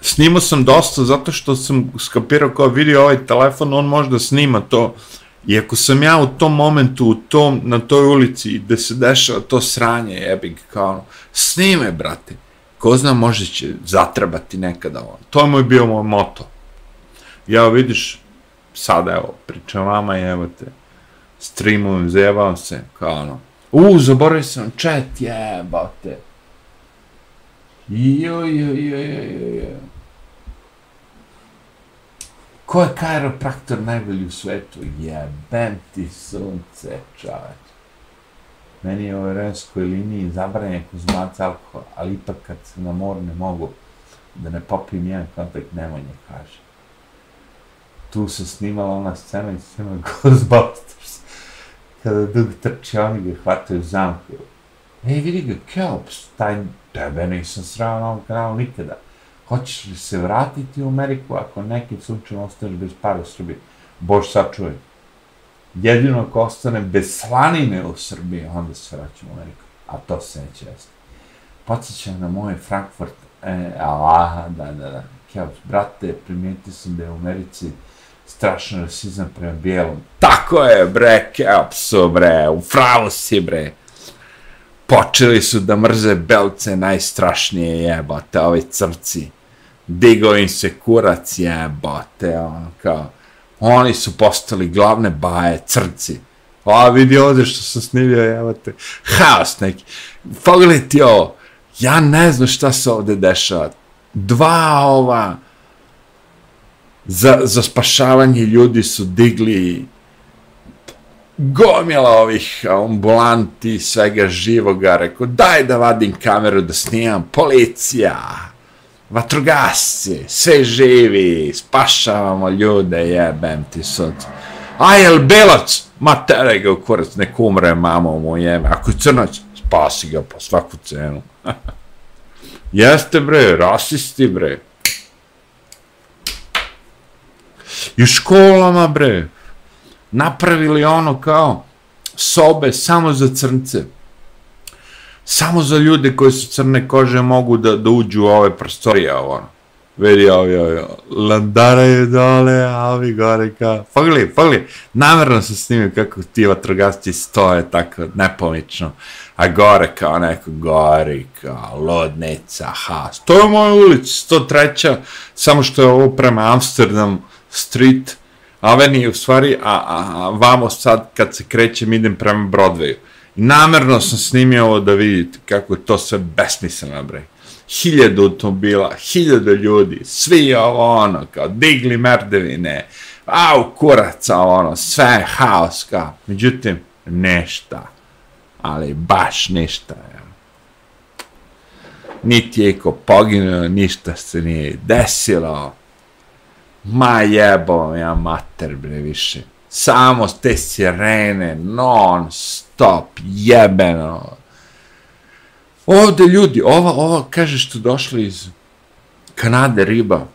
Snimao sam dosta zato što sam skapirao kao vidi ovaj telefon, on možda snima to. I ako sam ja u tom momentu, u tom, na toj ulici, gde se dešava to sranje, jebik, kao ono, snime, brate. Ko zna, može će zatrebati nekada on. To je moj bio moj moto ja vidiš, sada evo, pričam vama i evo te, streamujem, zajebavam se, kao ono, u, zaboravio sam chat, jebate. Jo, jo, jo, jo, jo, jo. Ko je kajropraktor najbolji u svetu? Jebem ti sunce, čovječ. Meni je u renskoj liniji zabranje konzumacija alkohola, ali ipak kad se na moru ne mogu da ne popijem jedan kontakt, nemoj ne kaže tu se snimala ona scena i snima Ghostbusters. Kada Dug trči, oni ga hvataju zamku. Ej, vidi ga, Kelps, taj tebe nisam srao na ovom kanalu nikada. Hoćeš li se vratiti u Ameriku ako nekim slučajem ostaneš bez para u Srbiji? Bož sačuvaj. Jedino ako ostane bez slanine u Srbiji, onda se vraćam u Ameriku. A to se neće resti. Podsjećam na moje Frankfurt, e, aha, da, da, da. Kelps, brate, primijetio sam da je u Americi strašan rasizam prema bijelom. Tako je, bre, keopsu, bre, u pravu si, bre. Počeli su da mrze belce najstrašnije jebote, ovi crci. Digo im se kurac jebote, ono kao. Oni su postali glavne baje, crci. A vidi ovdje što sam snimio, jebote. Haos neki. Pogledaj ti ovo. Ja ne znam šta se ovdje dešava. Dva ova za, za spašavanje ljudi su digli gomila ovih ambulanti, svega živoga, rekao, daj da vadim kameru da snimam, policija, vatrogasci, sve živi, spašavamo ljude, jebem ti sad. A jel belac? Ma tere ga u kurac, nek umre, mamo mu jebe. Ako je crnac, spasi ga po svaku cenu. Jeste bre, rasisti bre. I u školama, bre, napravili ono kao sobe samo za crnce. Samo za ljude koji su crne kože mogu da, da uđu u ove prostorije, ono. Vidi, ovi, ovi, landara je dole, a ovi gore kao... Pogledaj, pogledaj, namjerno se snimio kako ti vatrogasci stoje tako nepomično, a gore kao neko gori, kao lodnica, ha, to je moja ulica, 103. Samo što je ovo prema Amsterdamu, Street Avenue, u stvari, a, a, a vamo sad, kad se krećem, idem prema Broadwayu. Namerno sam snimio ovo da vidite kako je to sve besmisleno, bre. Hiljadu automobila, hiljadu ljudi, svi ovo ono, kao digli merdevine, au, kuraca, ono, sve haos, kao. Međutim, nešta, ali baš ništa, ja. Niti je ko poginuo, ništa se nije desilo, Ma jebo, ja mater, bre, više. Samo te sirene, non stop, jebeno. Ovde ljudi, ova, ova, kaže što došli iz Kanade riba,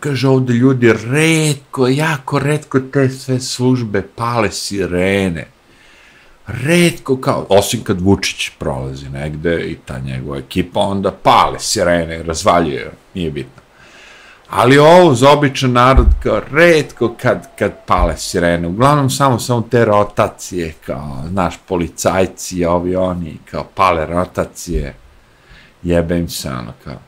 kaže ovde ljudi redko, jako redko te sve službe pale sirene. Redko kao, osim kad Vučić prolazi negde i ta njegova ekipa, onda pale sirene, razvaljuje, nije bitno. Ali ovo za običan narod kao redko kad, kad pale sirene. Uglavnom samo samo te rotacije kao, znaš, policajci, ovi oni, kao pale rotacije. Jebe im se ono kao.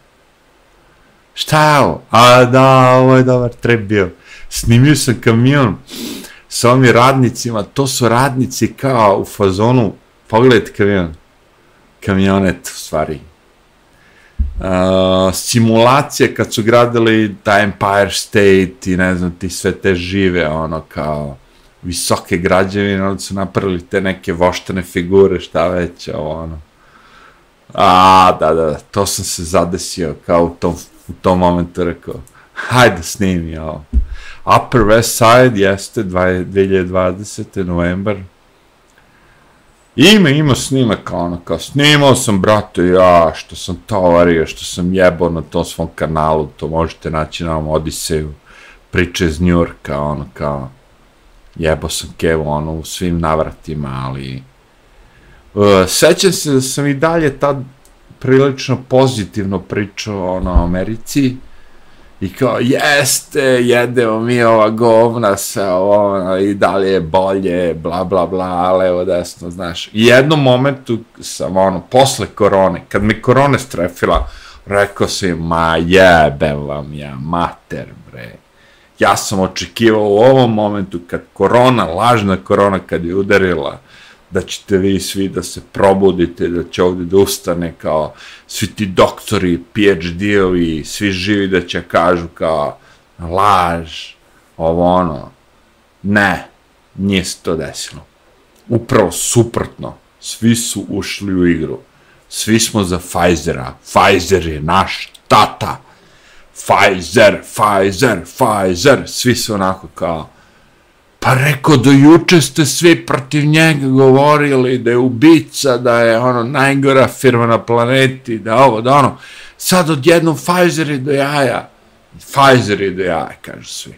Šta je ovo? A da, ovo je dobar trep bio. Snimio sam kamion sa ovim radnicima. To su radnici kao u fazonu. Pogledajte kamion. Kamionet, u stvari uh, simulacije kad su gradili ta Empire State i ne znam ti sve te žive ono kao visoke građevine onda su napravili te neke voštene figure šta već ono a da da to sam se zadesio kao u tom, u tom momentu rekao hajde snimi ovo Upper West Side jeste 2020. novembar Ima, ima snimak, ono, kao, snimao sam, brate, ja, što sam tovario, što sam jebao na tom svom kanalu, to možete naći na ovom Odiseju, priče iz Njurka, ono, kao, jebao sam Kevo, ono, u svim navratima, ali, uh, sećam se da sam i dalje tad prilično pozitivno pričao, ono, o Americi, I kao, jeste, jedemo mi ova govna sa ono, i dalje je bolje, bla, bla, bla, levo, desno, znaš. I jednom momentu sam, ono, posle korone, kad mi korone strefila, rekao sam, ma jebem vam ja, mater, bre. Ja sam očekivao u ovom momentu, kad korona, lažna korona, kad je udarila, da ćete vi svi da se probudite, da će ovdje da ustane kao svi ti doktori, PhD-ovi, svi živi da će kažu kao laž, ovo ono. Ne, nije se to desilo. Upravo suprotno, svi su ušli u igru. Svi smo za Pfizera. Pfizer je naš tata. Pfizer, Pfizer, Pfizer. Svi su onako kao, Pa rekao, do juče ste svi protiv njega govorili da je ubica, da je ono najgora firma na planeti, da ovo, da ono. Sad odjedno Pfizer je do jaja. Pfizer je do jaja, kažu svi.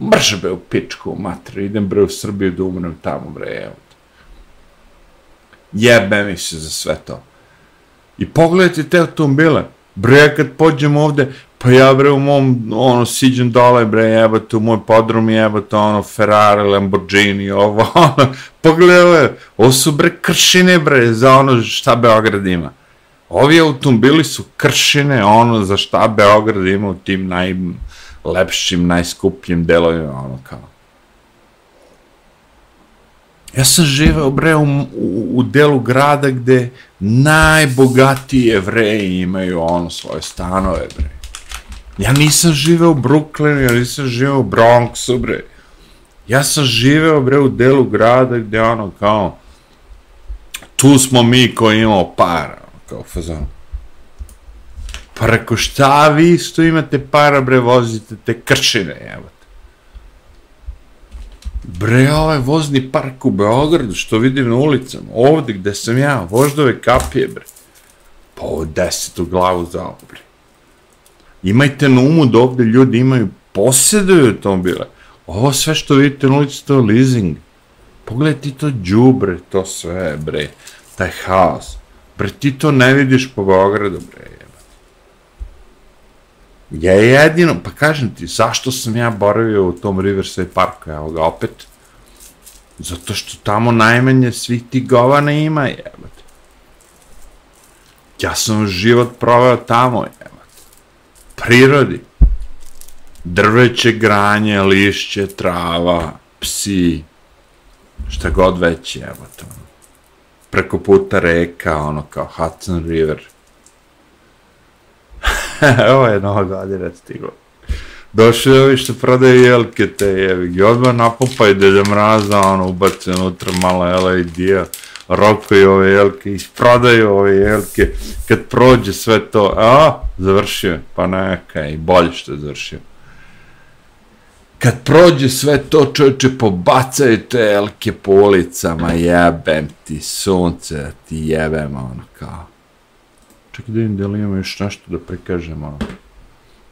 Mrš be u pičku, matri, idem bre u Srbiju da umrem tamo, bre, evo. Jebe mi se za sve to. I pogledajte te automobile. Bre, kad pođemo ovde, Pa ja bre u mom, ono, siđem dole bre, jebate, u moj podrum jebate, ono, Ferrari, Lamborghini, ovo, ono, pogledaj, ovo su bre kršine bre, za ono šta Beograd ima. Ovi automobili su kršine, ono, za šta Beograd ima u tim najlepšim, najskupljim delovima, ono, kao. Ja sam živeo, bre, u, u, u delu grada gde najbogatiji evreji imaju, ono, svoje stanove, bre. Ja nisam živeo u Brooklynu, ja nisam živeo u Bronxu, bre. Ja sam živeo, bre, u delu grada gde, ono, kao, tu smo mi koji imamo para, ono, kao fazon. Pa reko, šta vi isto imate para, bre, vozite te kršine, evo Bre, ovaj vozni park u Beogradu, što vidim na ulicama, ovde gde sam ja, voždove kapije, bre. Pa ovo u glavu za ovo, bre. Imajte na umu da ovde ljudi imaju, posjeduju automobile. Ovo sve što vidite na ulici, to je leasing. Pogledaj ti to džubre, to sve, bre, taj haos. Bre, ti to ne vidiš po Beogradu, bre. Ja je jedino, pa kažem ti, zašto sam ja boravio u tom Riverside parku, evo ga opet, zato što tamo najmanje svih ti govana ima, jebate. Ja sam život proveo tamo, jebate. Prirodi. Drveće, granje, lišće, trava, psi, šta god već, to. Preko puta reka, ono kao Hudson River, Ovo je nova godina stigla. Došli ovi što prodaju jelke te jevi. I odmah napumpaju Dede Mraza, ono, ubace unutra malo LED-a, rokaju ove jelke, isprodaju ove jelke. Kad prođe sve to, a, završio pa neka, i bolje što je završio. Kad prođe sve to, čovječe, pobacaju te jelke po ulicama, jebem ti sunce, ti jebem, ono, kao. Čekaj da vidim da li imamo još nešto da prikažemo. Ono.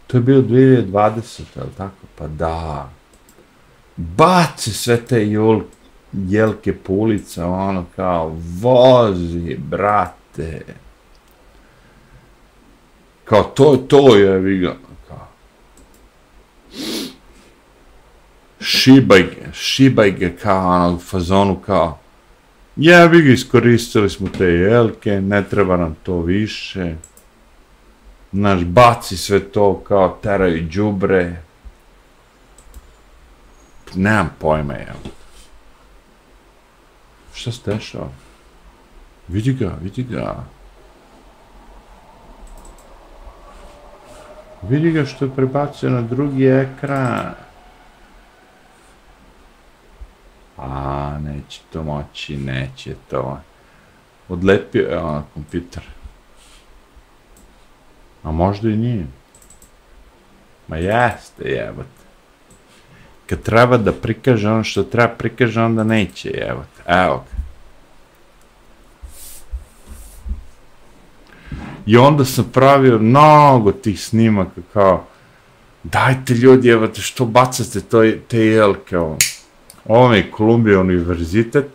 To je bio 2020, je li tako? Pa da. Baci sve te jelke jelke Pulica, ono kao, vozi, brate. Kao, to, to je, vi ga, kao. Šibaj ga, šibaj ga kao, ono, fazonu kao, jebi ga iskoristili smo te jelke, ne treba nam to više. Znaš, baci sve to kao teraju džubre. Nemam pojma, jel. Šta se dešava? Vidi ga, vidi ga. Vidi ga što je prebacio na drugi ekran. A, neće to moći, neće to. Odlepio je ona kompjuter. A možda i nije. Ma jeste, jebate. Kad treba da prikaže ono što treba prikaže, onda neće, jebate. Evo ga. I onda sam pravio mnogo tih snimaka kao dajte ljudi, evo te, što bacate to, te jelke, ovo. Ovo je Kolumbija univerzitet.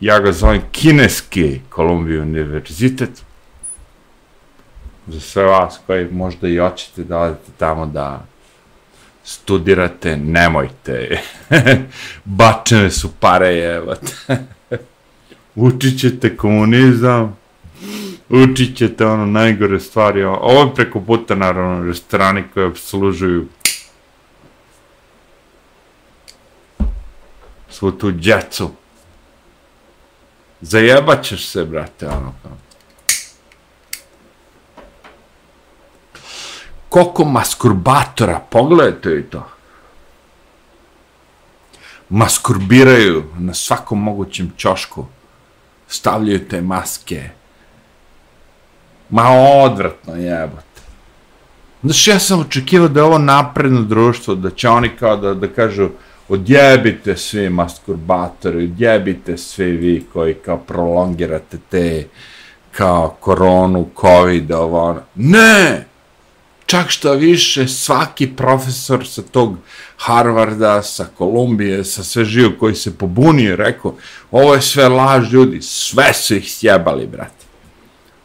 Ja ga zovem kineski Kolumbija univerzitet. Za sve vas koji možda i hoćete da odete tamo da studirate, nemojte. Bačene su pare, jevate. Učit ćete komunizam, učit ćete ono najgore stvari. Ovo je preko puta, naravno, restorani koje obslužuju svu tu djecu. Zajebat ćeš se, brate, ono kao. Koliko maskurbatora, pogledajte i to. Maskurbiraju na svakom mogućem čošku. Stavljaju te maske. Ma odvratno jebote. Znaš, ja sam očekivao da je ovo napredno društvo, da će oni kao da, da kažu, odjebite svi masturbatori, odjebite svi vi koji kao prolongirate te kao koronu, covid, ovo, ono. Ne! Čak što više, svaki profesor sa tog Harvarda, sa Kolumbije, sa sve živo koji se pobunio, rekao, ovo je sve laž ljudi, sve su ih sjebali, brate.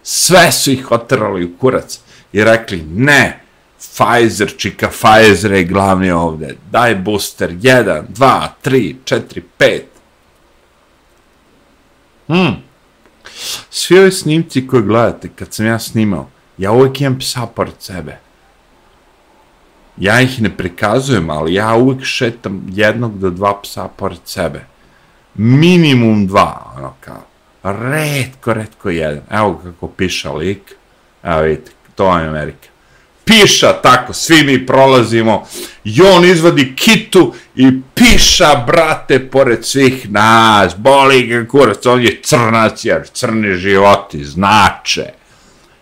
Sve su ih otrali u kurac i rekli, ne, Pfizer, čika Pfizer je glavni ovde, daj booster, 1, 2, 3, 4, 5. Hmm. Svi ovi snimci koje gledate, kad sam ja snimao, ja uvijek imam psa pored sebe. Ja ih ne prikazujem, ali ja uvijek šetam jednog do dva psa pored sebe. Minimum dva, ono kao. Redko, redko jedan. Evo kako piša lik. Evo vidite, to je Amerika. Piša tako, svi mi prolazimo. I on izvadi kitu i piša, brate, pored svih nas. Boli ga kurac, on je crnac, jer crni životi znače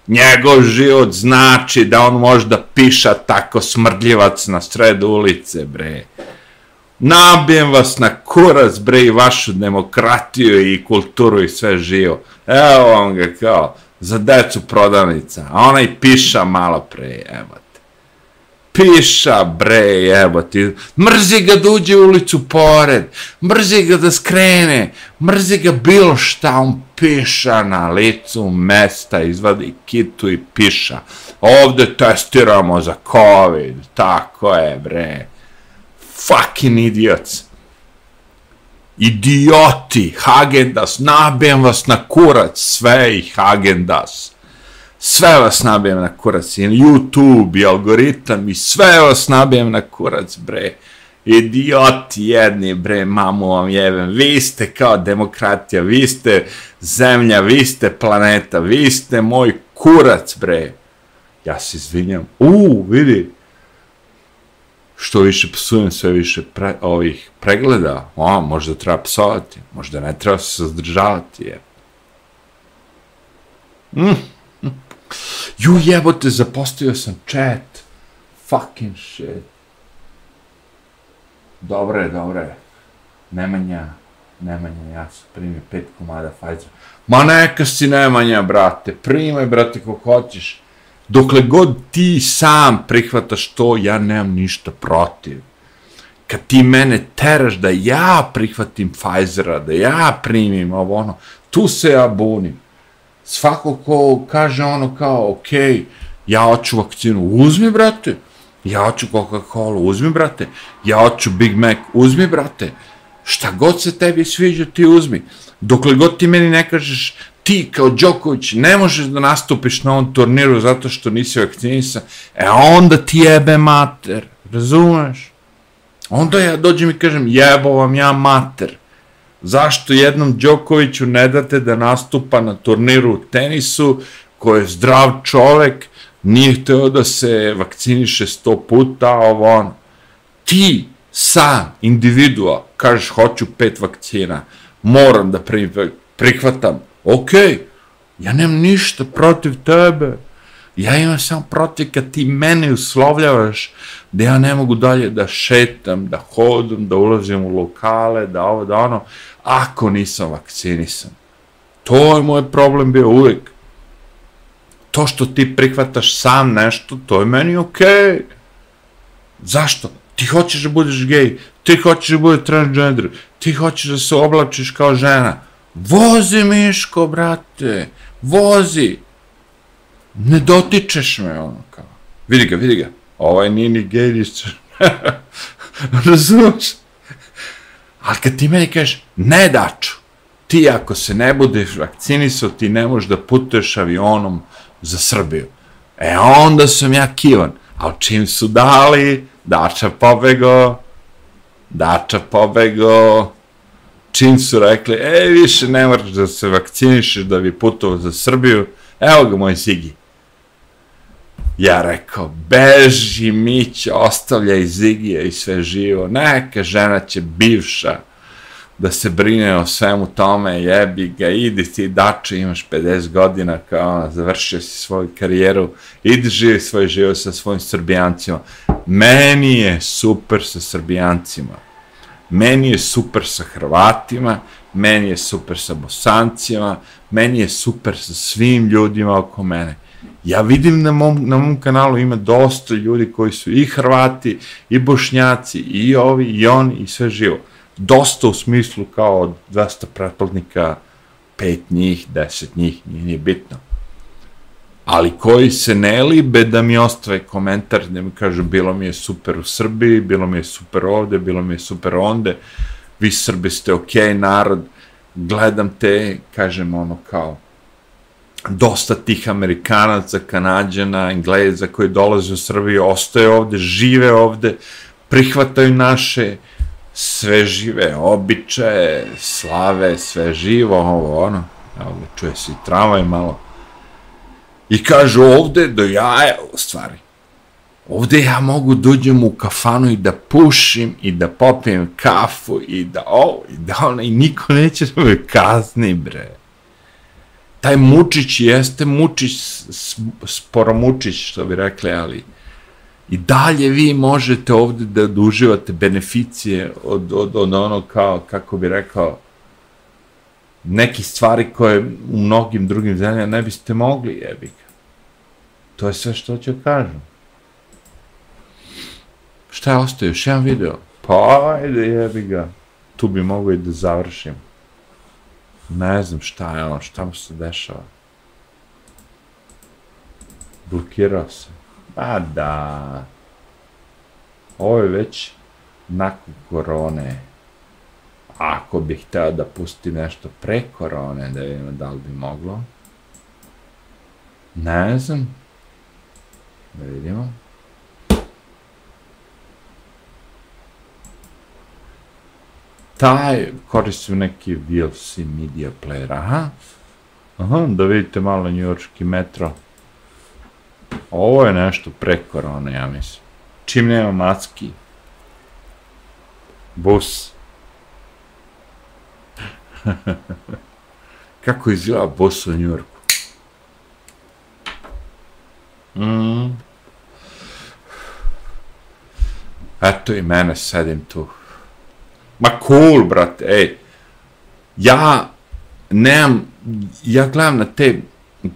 njegov život znači da on možda piša tako smrdljivac na sred ulice, bre. Nabijem vas na kurac, bre, i vašu demokratiju i kulturu i sve živo. Evo vam ga kao, za decu prodavnica, a onaj piša malo pre, evo piša, bre, evo ti, mrzi ga da uđe u ulicu pored, mrzi ga da skrene, mrzi ga bilo šta, on piša na licu mesta, izvadi kitu i piša. Ovde testiramo za COVID, tako je, bre. Fucking idiots. Idioti, Hagendas, nabijem vas na kurac, sve ih Hagendas sve vas nabijem na kurac, i YouTube, i algoritam, i sve vas nabijem na kurac, bre. Idioti jedni, bre, mamu vam jebem. Vi ste kao demokratija, vi ste zemlja, vi ste planeta, vi ste moj kurac, bre. Ja se izvinjam. U, vidi. Što više psujem, sve više pre, ovih pregleda. O, možda treba psovati, možda ne treba se zadržavati, je. Mm, mm. Ju jebote, zapostavio sam chat. Fucking shit. Dobre, dobre. Nemanja, Nemanja, ja sam primio pet komada Pfizer. Ma neka si Nemanja, brate. Primaj, brate, kako hoćeš. Dokle god ti sam prihvataš to, ja nemam ništa protiv. Kad ti mene teraš da ja prihvatim Pfizera, da ja primim ovo ono, tu se ja bunim svako ko kaže ono kao, ok, ja hoću vakcinu, uzmi, brate, ja ću Coca-Cola, uzmi, brate, ja ću Big Mac, uzmi, brate, šta god se tebi sviđa, ti uzmi. Dokle god ti meni ne kažeš, ti kao Đoković ne možeš da nastupiš na ovom turniru zato što nisi vakcinisan, e onda ti jebe mater, razumeš? Onda ja dođem i kažem, jebo vam ja mater zašto jednom Đokoviću ne date da nastupa na turniru u tenisu, koji je zdrav čovek, nije hteo da se vakciniše sto puta, ovo ono. Ti, sam, individua, kažeš hoću pet vakcina, moram da prihvatam, okej, okay, ja nemam ništa protiv tebe, ja imam samo protiv kad ti mene uslovljavaš da ja ne mogu dalje da šetam, da hodam, da ulazim u lokale, da ovo, da ono, ako nisam vakcinisan. To je moj problem bio uvijek. To što ti prihvataš sam nešto, to je meni okej. Okay. Zašto? Ti hoćeš da budeš gej, ti hoćeš da budeš transgender, ti hoćeš da se oblačiš kao žena. Vozi, Miško, brate, vozi. Ne dotičeš me, ono kao. Vidi ga, vidi ga. Ovaj nije ni gej, ni Razumiješ? Ali kad ti meni kažeš, ne daču, ti ako se ne budeš vakcinisao, ti ne možeš da putuješ avionom za Srbiju. E onda sam ja kivan. Ali čim su dali, dača pobego, dača pobego, čim su rekli, e, više ne moraš da se vakcinišeš da bi putovao za Srbiju, evo ga moj Zigi. Ja rekao, beži Mić, ostavljaj Zigija i sve živo, neka žena će bivša da se brine o svemu tome, jebi ga, idi ti dače, imaš 50 godina, kao ono, završio si svoju karijeru, idi živi svoj život sa svojim srbijancima. Meni je super sa srbijancima, meni je super sa Hrvatima, meni je super sa bosancima, meni je super sa svim ljudima oko mene ja vidim na mom, na mom kanalu ima dosta ljudi koji su i Hrvati, i Bošnjaci, i ovi, i oni, i sve živo. Dosta u smislu kao 200 pretplatnika, pet njih, deset njih, nije, nije bitno. ali koji se ne libe da mi ostave komentar, da mi kažu bilo mi je super u Srbiji, bilo mi je super ovde, bilo mi je super onde, vi Srbi ste okej okay, narod, gledam te, kažem ono kao, dosta tih Amerikanaca, Kanadjana, Engleza koji dolaze u Srbiju, ostaje ovde, žive ovde, prihvataju naše sve žive običaje, slave, sve živo, ovo, ono, evo ga, čuje se i tramvaj malo, i kažu ovde do jaja, u stvari, ovde ja mogu dođem u kafanu i da pušim i da popijem kafu i da ovo i da ono i niko neće da me kazni, bre. Taj Mučić jeste Mučić, sporo Mučić, što bi rekli, ali i dalje vi možete ovde da, da uživate beneficije od, od, od ono kao, kako bi rekao, neki stvari koje u mnogim drugim zemljama ne biste mogli, jebik. To je sve što ću kažem. Šta je ostao? Još jedan video? Pa, ajde, jebi ga. Tu bi mogo i da završim. Ne znam šta je ono, šta mu se dešava. Blokirao se. A da. Ovo je već nakon korone. Ako bih htio da pusti nešto pre korone, da vidimo da li bi moglo. Ne znam. Da vidimo. taj koristi neki VLC media player, aha. Aha, da vidite malo njujorski metro. Ovo je nešto pre korone, ja mislim. Čim nema macki, Bus. Kako izgleda bus u Njurku? Mm. Eto i mene, sedim tu. Ma cool, brate, ej. Ja nemam, ja gledam na te,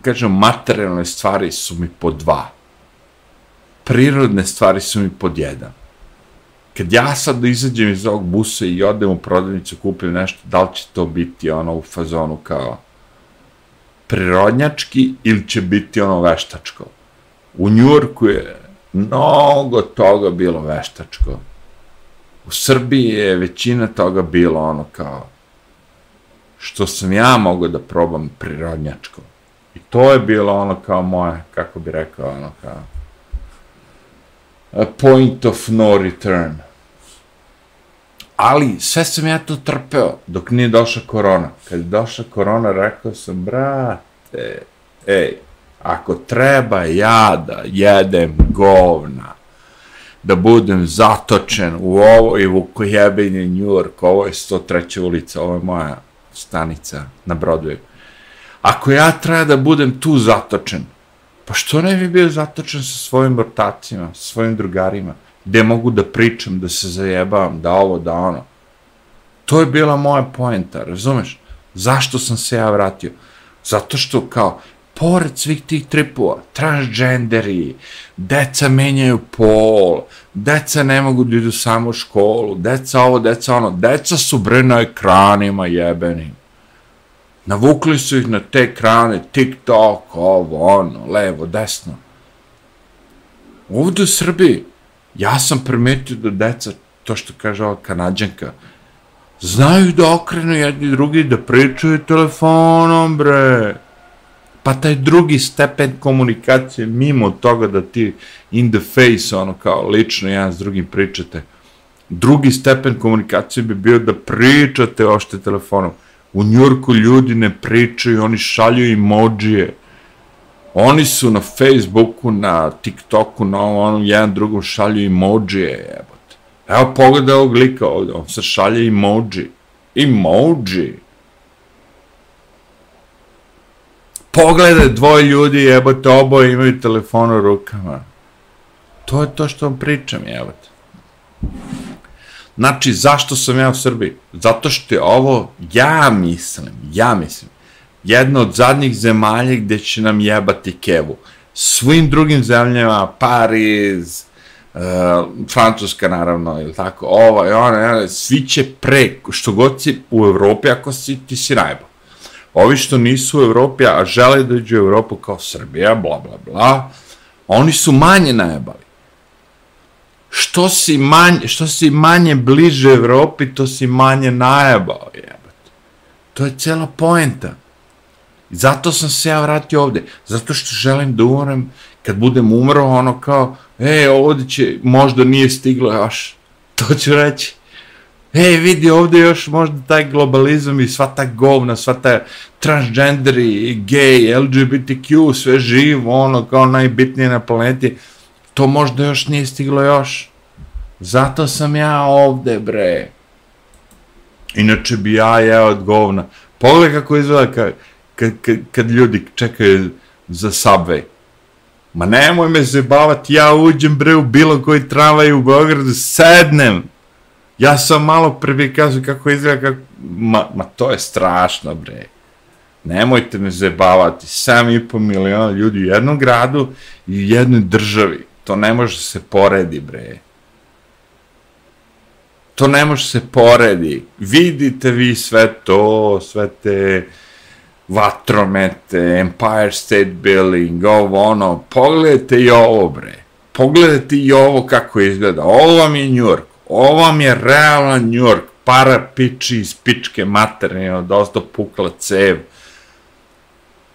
kažem, materijalne stvari su mi po dva. Prirodne stvari su mi pod jedan. Kad ja sad izađem iz ovog busa i odem u prodavnicu, kupim nešto, da li će to biti ono u fazonu kao prirodnjački ili će biti ono veštačko. U Njurku je mnogo toga bilo veštačko u Srbiji je većina toga bilo ono kao što sam ja mogao da probam prirodnjačko. To je bilo ono kao moje, kako bi rekao, ono kao a point of no return. Ali sve sam ja to trpeo dok nije došla korona. Kad je došla korona, rekao sam, brate, ej, ako treba ja da jedem govna, da budem zatočen u ovo i u New York, ovo je 103. ulica, ovo je moja stanica na Broadwayu Ako ja treba da budem tu zatočen, pa što ne bi bio zatočen sa svojim ortacima, sa svojim drugarima, gde mogu da pričam, da se zajebavam, da ovo, da ono. To je bila moja poenta, razumeš? Zašto sam se ja vratio? Zato što kao, pored svih tih tripova, transgenderi, deca menjaju pol, deca ne mogu da idu samo u školu, deca ovo, deca ono, deca su bre na ekranima jebenim. Navukli su ih na te ekrane, TikTok, ovo, ono, levo, desno. Ovdje u Srbiji, ja sam primetio da deca, to što kaže ova kanadjanka, znaju da okrenu jedni drugi, da pričaju telefonom, bre pa taj drugi stepen komunikacije mimo toga da ti in the face ono kao lično jedan s drugim pričate drugi stepen komunikacije bi bio da pričate ošte telefonom u Njurku ljudi ne pričaju oni šalju emojije oni su na Facebooku na TikToku na onom jedan drugom šalju emojije jebote evo pogledaj ovog lika ovdje, on se šalje emoji emoji pogledaj dvoje ljudi, jebote, oboje imaju telefon u rukama. To je to što vam pričam, jebote. Znači, zašto sam ja u Srbiji? Zato što je ovo, ja mislim, ja mislim, jedna od zadnjih zemalja gde će nam jebati kevu. Svim drugim zemljama, Pariz, uh, Francuska naravno, ili tako, ova i ona, svi će pre, što god si u Evropi, ako si, ti si najbolj Ovi što nisu u Evropi, a žele da iđu u Evropu kao Srbija, bla, bla, bla, oni su manje najebali. Što si manje, što si manje bliže Evropi, to si manje najebao, jebate. To je cijela poenta. I zato sam se ja vratio ovde. Zato što želim da umrem, kad budem umro, ono kao, e, ovdje će, možda nije stiglo još. To ću reći. E, vidi, ovdje još možda taj globalizam i sva ta govna, sva ta transgenderi, gay, LGBTQ, sve živo, ono, kao najbitnije na planeti, to možda još nije stiglo još. Zato sam ja ovde, bre. Inače bi ja jeo od govna. Pogledaj kako izgleda kad, kad, kad, kad ljudi čekaju za subway. Ma nemoj me zabavati, ja uđem bre u bilo koji tramvaj u Beogradu, sednem. Ja sam malo prvi kazu kako izgleda, kako... Ma, ma to je strašno bre. Nemojte me zabavati, 7,5 miliona ljudi u jednom gradu i u jednoj državi. To ne može se poredi bre. To ne može se poredi. Vidite vi sve to, sve te vatromete, Empire State Building, ovo ono, pogledajte i ovo bre, pogledajte i ovo kako izgleda, ovo vam je New York, ovo vam je realan New York, para piči iz pičke materne, od ono, dosta pukla cev,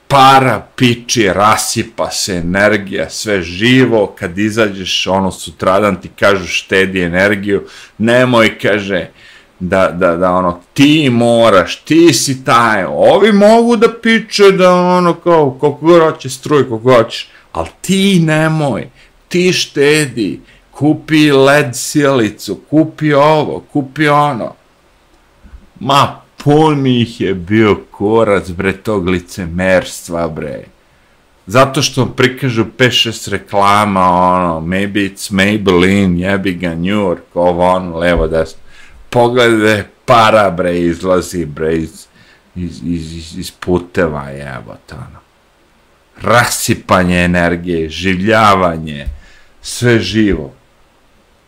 para piči, rasipa se energija, sve živo, kad izađeš, ono, sutradan ti kažu štedi energiju, nemoj, kaže, da, da, da ono, ti moraš, ti si taj, ovi mogu da piče da ono, kao, koliko god hoće struj, koliko hoćeš, ali ti nemoj, ti štedi, kupi led sjelicu, kupi ovo, kupi ono. Ma, pun mi ih je bio korac, bre, tog licemerstva, bre. Zato što prikažu 5-6 reklama, ono, maybe it's Maybelline, jebi ga New York, ovo, ono, levo, desno pogledaj, para, bre, izlazi, bre, iz, iz, iz, iz puteva, evo, ono. Rasipanje energije, življavanje, sve živo.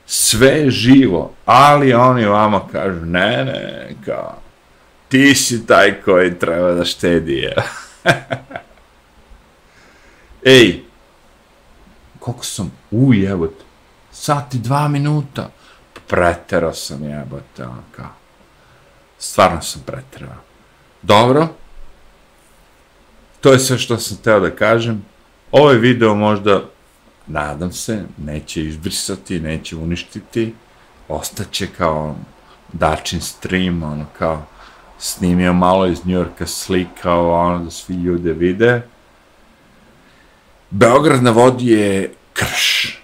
Sve živo, ali oni vama kažu, ne, ne, kao, ti si taj koji treba da štedi, je. Ej, koliko sam, uj, sat i dva minuta, preterao sam jebote, ono kao. Stvarno sam preterao. Dobro. To je sve što sam teo da kažem. Ovaj video možda, nadam se, neće izbrisati, neće uništiti. Ostaće kao dačin stream, ono kao snimio malo iz Njurka slika, ono da svi ljude vide. Beograd na vodi je krš,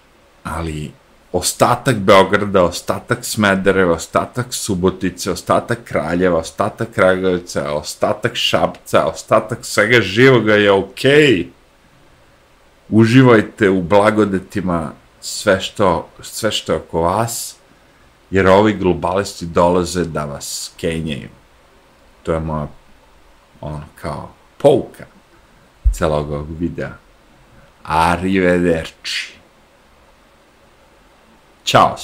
ali ostatak Beograda, ostatak Smedereva, ostatak Subotice, ostatak Kraljeva, ostatak Kragovica, ostatak Šapca, ostatak svega živoga je okej. Okay. Uživajte u blagodetima sve što, sve što je oko vas, jer ovi globalisti dolaze da vas kenjaju. To je moja, ono, kao, pouka celog ovog videa. Arrivederci. Ćao!